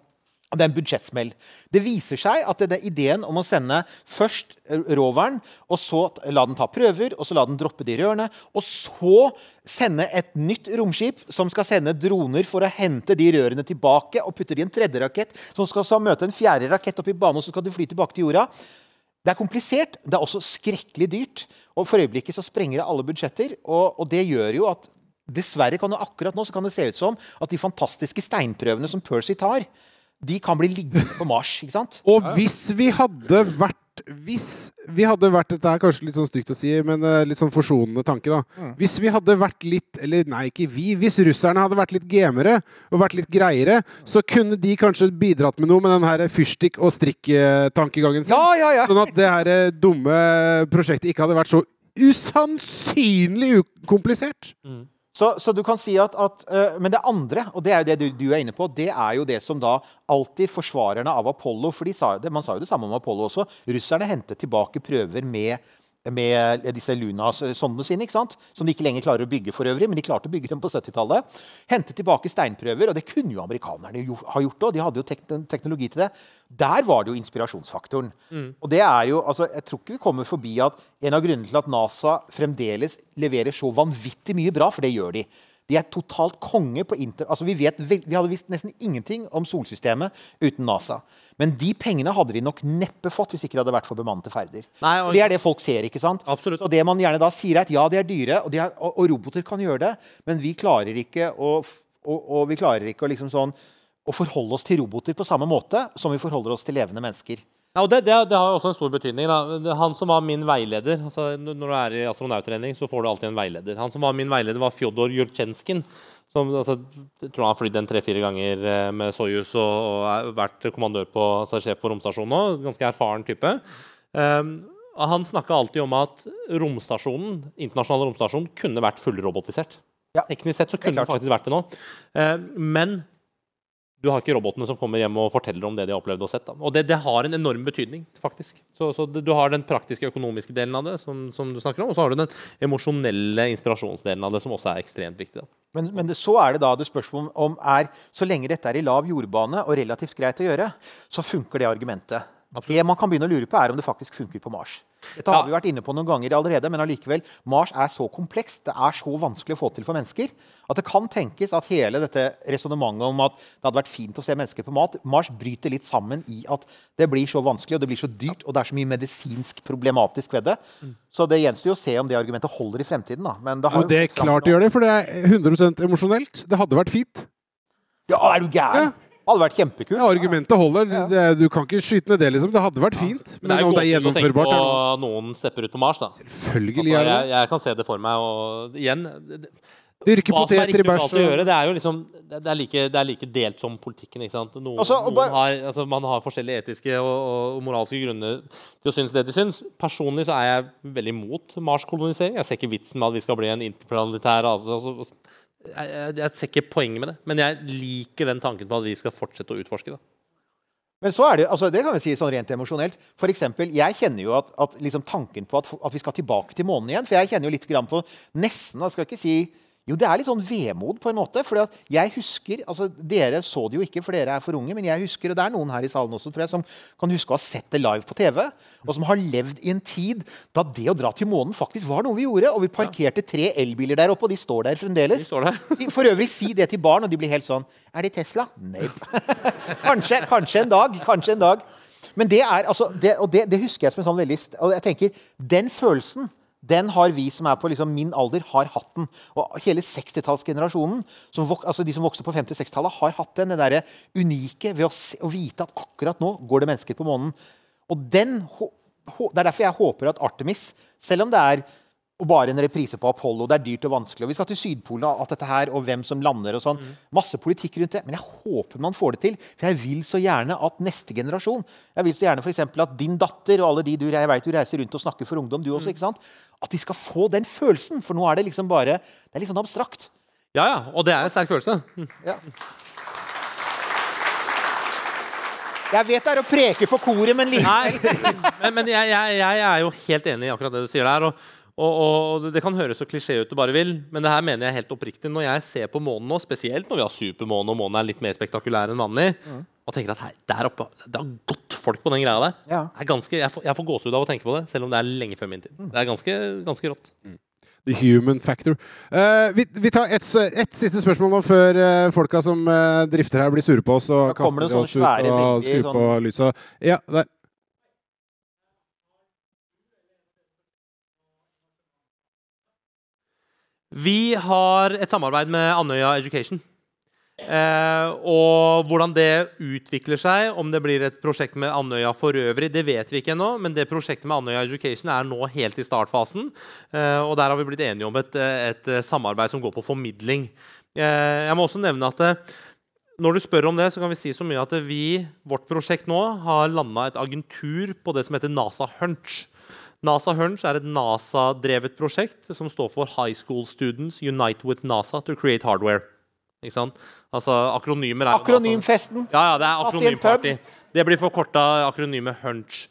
Det er en budsjettsmell. Det viser seg at er ideen om å sende først eh, roveren, og så la den ta prøver, og så la den droppe de rørene, og så sende et nytt romskip som skal sende droner for å hente de rørene tilbake og putte de en tredje rakett, som skal så møte en fjerde rakett opp i banen, og så skal de fly tilbake til jorda. Det er komplisert, det er også skrekkelig dyrt. Og for øyeblikket så sprenger det alle budsjetter. Og, og det gjør jo at dessverre kan det akkurat nå så kan det se ut som at de fantastiske steinprøvene som Percy tar, de kan bli liggende på Mars. ikke sant? Og hvis vi hadde vært Hvis vi hadde vært Dette er kanskje litt sånn stygt å si, men eh, litt sånn forsonende tanke, da. Mm. Hvis vi hadde vært litt Eller nei, ikke vi. Hvis russerne hadde vært litt gamere og vært litt greiere, så kunne de kanskje bidratt med noe med den her fyrstikk- og strikk-tankegangen sin. Ja, ja, ja. Sånn at det her eh, dumme prosjektet ikke hadde vært så usannsynlig ukomplisert. Så, så du kan si at, at uh, Men det andre, og det er jo det du, du er inne på, det er jo det som da alltid forsvarerne av Apollo For de sa, det, man sa jo det samme om Apollo også. Russerne hentet tilbake prøver med, med disse Luna-sondene sine. ikke sant? Som de ikke lenger klarer å bygge for øvrig, men de klarte å bygge dem på 70-tallet. Hentet tilbake steinprøver, og det kunne jo amerikanerne jo, ha gjort òg. De hadde jo teknologi til det. Der var det jo inspirasjonsfaktoren. Og det er jo, altså, Jeg tror ikke vi kommer forbi at en av grunnene til at NASA fremdeles leverer så vanvittig mye bra, for det gjør de. De er totalt konge på inter... Altså, vi, vet, vi hadde visst nesten ingenting om solsystemet uten NASA. Men de pengene hadde de nok neppe fått hvis ikke det hadde vært for bemannede ferder. Nei, og- det er det folk ser. ikke sant? Absolutt. Og det man gjerne da sier, er at ja, de er dyre, og, er, og, og roboter kan gjøre det, men vi klarer ikke å, og, og vi klarer ikke å liksom sånn å forholde oss til roboter på samme måte som vi forholder oss til levende mennesker. Ja, og det, det, det har også en stor betydning. Da. Han som var min veileder altså, Når du er i astronauttrening, så får du alltid en veileder. Han som var min veileder, var Fjodor Jurtsjenskin. Som, altså, jeg tror han har flydd en tre-fire ganger eh, med Soyuz og, og er vært kommandør på, altså, sjef på romstasjonen nå. Ganske erfaren type. Um, han snakka alltid om at romstasjonen, internasjonale romstasjonen kunne vært fullrobotisert. Ja. Teknisk sett så kunne det faktisk vært det nå. Eh, men du har ikke robotene som kommer hjem og forteller om det de har opplevd og sett. Da. Og det, det har en enorm betydning, faktisk. Så, så du har den praktiske økonomiske delen av det, som, som du snakker om, og så har du den emosjonelle inspirasjonsdelen av det, som også er ekstremt viktig. Da. Men, men det, så er det da det spørsmålet om er, Så lenge dette er i lav jordbane og relativt greit å gjøre, så funker det argumentet. Det man kan begynne å lure på, er om det faktisk funker på Mars. Dette har Ja. vi vært inne på noen ganger allerede, men allikevel, Mars er så komplekst, det er så vanskelig å få til for mennesker, at det kan tenkes at hele dette resonnementet om at det hadde vært fint å se mennesker på mat, Mars bryter litt sammen i at det blir så vanskelig, og det blir så dyrt, og det er så mye medisinsk problematisk ved det. Så det gjenstår jo å se om det argumentet holder i fremtiden. Da. Men det har Og det klart det gjør det, for det er 100 emosjonelt. Det hadde vært fint. Ja, er du gæren? Ja. Hadde vært kjempekult. Ja, argumentet holder. Det, du kan ikke skyte ned det, liksom. Det hadde vært fint. Men Men om det er gåsehud å tenke på er noen stepper ut på Mars. Da. Selvfølgelig Altså, er det jeg, jeg kan se det for meg. Og igjen det- det- Dyrke er poteter i bæsj gjøre, det er jo liksom det det er, like, det er like delt som politikken. ikke sant? Noen, Altså, noen bare- har, altså, man har forskjellige etiske og, og moralske grunner til å synes det de syns. Personlig så er jeg veldig imot Mars-kolonisering. Jeg ser ikke vitsen med at vi skal bli en interplanetær rase. Altså, jeg, jeg, jeg ser ikke poenget med det, men jeg liker den tanken på at vi skal fortsette å utforske det. Men så er det, altså det kan vi si sånn rent emosjonelt. For eksempel, jeg kjenner jo at, at liksom tanken på at, at vi skal tilbake til månen igjen For jeg kjenner jo litt grann på nesten jeg skal ikke si, Jo, det er litt sånn vemod på en måte. For jeg husker altså Dere så det jo ikke, for dere er for unge. Men jeg husker, og det er noen her i salen også, tror jeg, som kan huske å ha sett det live på TV. Og som har levd i en tid da det å dra til månen faktisk var noe vi gjorde. Og vi parkerte tre elbiler der oppe, og de står der fremdeles. De står der. For øvrig, si det til barn, og de blir helt sånn Er det Tesla? Nei. kanskje, kanskje en dag. Kanskje en dag. Men det er altså det, Og det, det husker jeg som en sånn veldig Og jeg tenker, den følelsen den har vi som er på liksom min alder, har hatt den. Og hele 60-tallsgenerasjonen, som altså de som vokste på 50-60-tallet, har hatt den. Det derre unike ved å, se, å vite at akkurat nå går det mennesker på månen. Og den, Det er derfor jeg håper at Artemis, selv om det er og bare en reprise på Apollo. Det er dyrt og vanskelig. Og vi skal til Sydpolen og alt dette her, og hvem som lander og sånn. Masse politikk rundt det. Men jeg håper man får det til. For jeg vil så gjerne at neste generasjon Jeg vil så gjerne for at din datter og alle de du, jeg vet du reiser rundt og snakker for ungdom, du også, ikke sant? At de skal få den følelsen. For nå er det liksom bare Det er litt sånn abstrakt. Ja, ja, og det er en sterk følelse. Ja. Jeg vet det er å preke for koret, men likevel. Nei, men, men jeg, jeg, jeg er jo helt enig i akkurat det du sier der. Og, og, og Det kan høres så klisjé ut du bare vil, men det her mener jeg helt oppriktig. Når jeg ser på månen nå, spesielt når vi har supermåne og månen er litt mer spektakulær enn vanlig, og tenker at hei, der oppe, det har gått folk på den greia der. Ja. Det er ganske, jeg, får, jeg får gåsehud av å tenke på det, selv om det er lenge før min tid. Det er ganske, ganske rått. The human factor. Uh, vi, vi tar ett et siste spørsmål nå før uh, folka som uh, drifter her, blir sure på oss og kaster oss ut svære, og skrur på sånn- lyset. Ja, der. Vi har et samarbeid med Andøya Education. Eh, og hvordan det utvikler seg, om det blir et prosjekt med Andøya for øvrig, det vet vi ikke ennå. Men det prosjektet med Andøya Education er nå helt i startfasen. Eh, og der har vi blitt enige om et, et samarbeid som går på formidling. Eh, jeg må også nevne at eh, når du spør om det, så kan vi si så mye at vi, vårt prosjekt nå, har landa et agentur på det som heter NASA Hunch. NASA Hunch er et NASA-drevet prosjekt som står for High School Students Unite with NASA to Create Hardware. Ikke sant? Altså, akronymer er. Akronymfesten. Ja, ja, det er akronymparty. Det blir forkorta akronymet Hunch.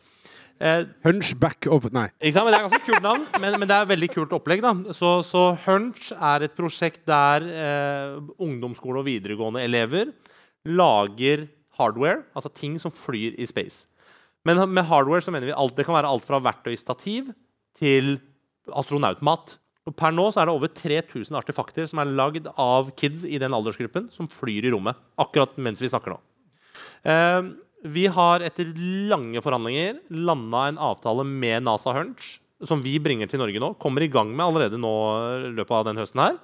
Eh, Hunchback of Nei. ikke sant? Men Det er ganske kult navn, men, men det er et veldig kult opplegg. da. Så, så Hunch er et prosjekt der eh, ungdomsskole- og videregående elever lager hardware, altså ting som flyr i space. Men med hardware så mener vi alt, det kan være alt fra verktøystativ til astronautmat. Og per nå så er det over 3000 artefakter som er lagd av kids i den aldersgruppen som flyr i rommet. Akkurat mens vi snakker nå. Eh, vi har etter lange forhandlinger landa en avtale med NASA Hunch, som vi bringer til Norge nå. Kommer i gang med allerede nå i løpet av den høsten her.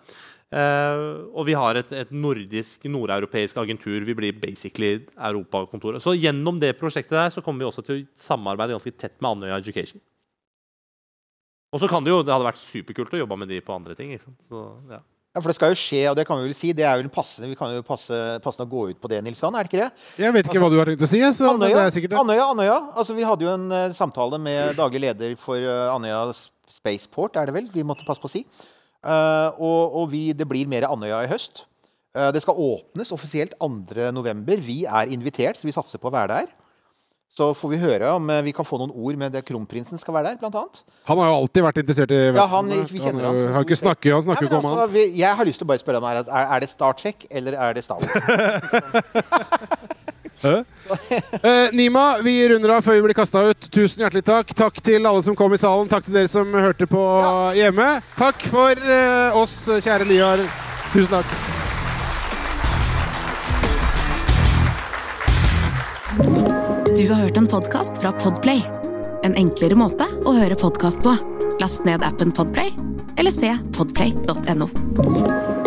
Eh, og vi har et, et nordisk, nordeuropeisk agentur. Vi blir basically Europakontoret. Så gjennom det prosjektet der så kommer vi også til å samarbeide ganske tett med Andøya Education. Og så kan det jo, det hadde vært superkult å jobbe med de på andre ting. Ikke sant? Så, ja. Ja, for det skal jo skje, og det kan vi vel si, det er vel passende, vi kan jo passe, passende å gå ut på det, Nilsson, er det ikke det? Jeg vet ikke hva du har tenkt å si. Så, men det Andøya, er sikkert det. Andøya, Andøya. Altså, vi hadde jo en uh, samtale med daglig leder for uh, Andøya Spaceport, er det vel? Vi måtte passe på å si. Eh, og og vi, det blir mer Andøya i høst. Eh, det skal åpnes offisielt 2.11. Vi er invitert, så vi satser på å være der. Så får vi høre om eh, vi kan få noen ord med det kronprinsen skal være der, blant annet. Han har jo alltid vært interessert i Ja, han, vi kjenner han. han, han ikke stor- han snakker ikke om altså, han. Jeg har lyst til å bare spørre ham her, er, er det Star Trek eller er det Star Wars? Eh, Nima, vi runder av før vi blir kasta ut. Tusen hjertelig takk. Takk til alle som kom i salen. Takk til dere som hørte på hjemme. Takk for eh, oss, kjære Liar. Tusen takk. Du har hørt en podkast fra Podplay. En enklere måte å høre podkast på. Last ned appen Podplay, eller se podplay.no.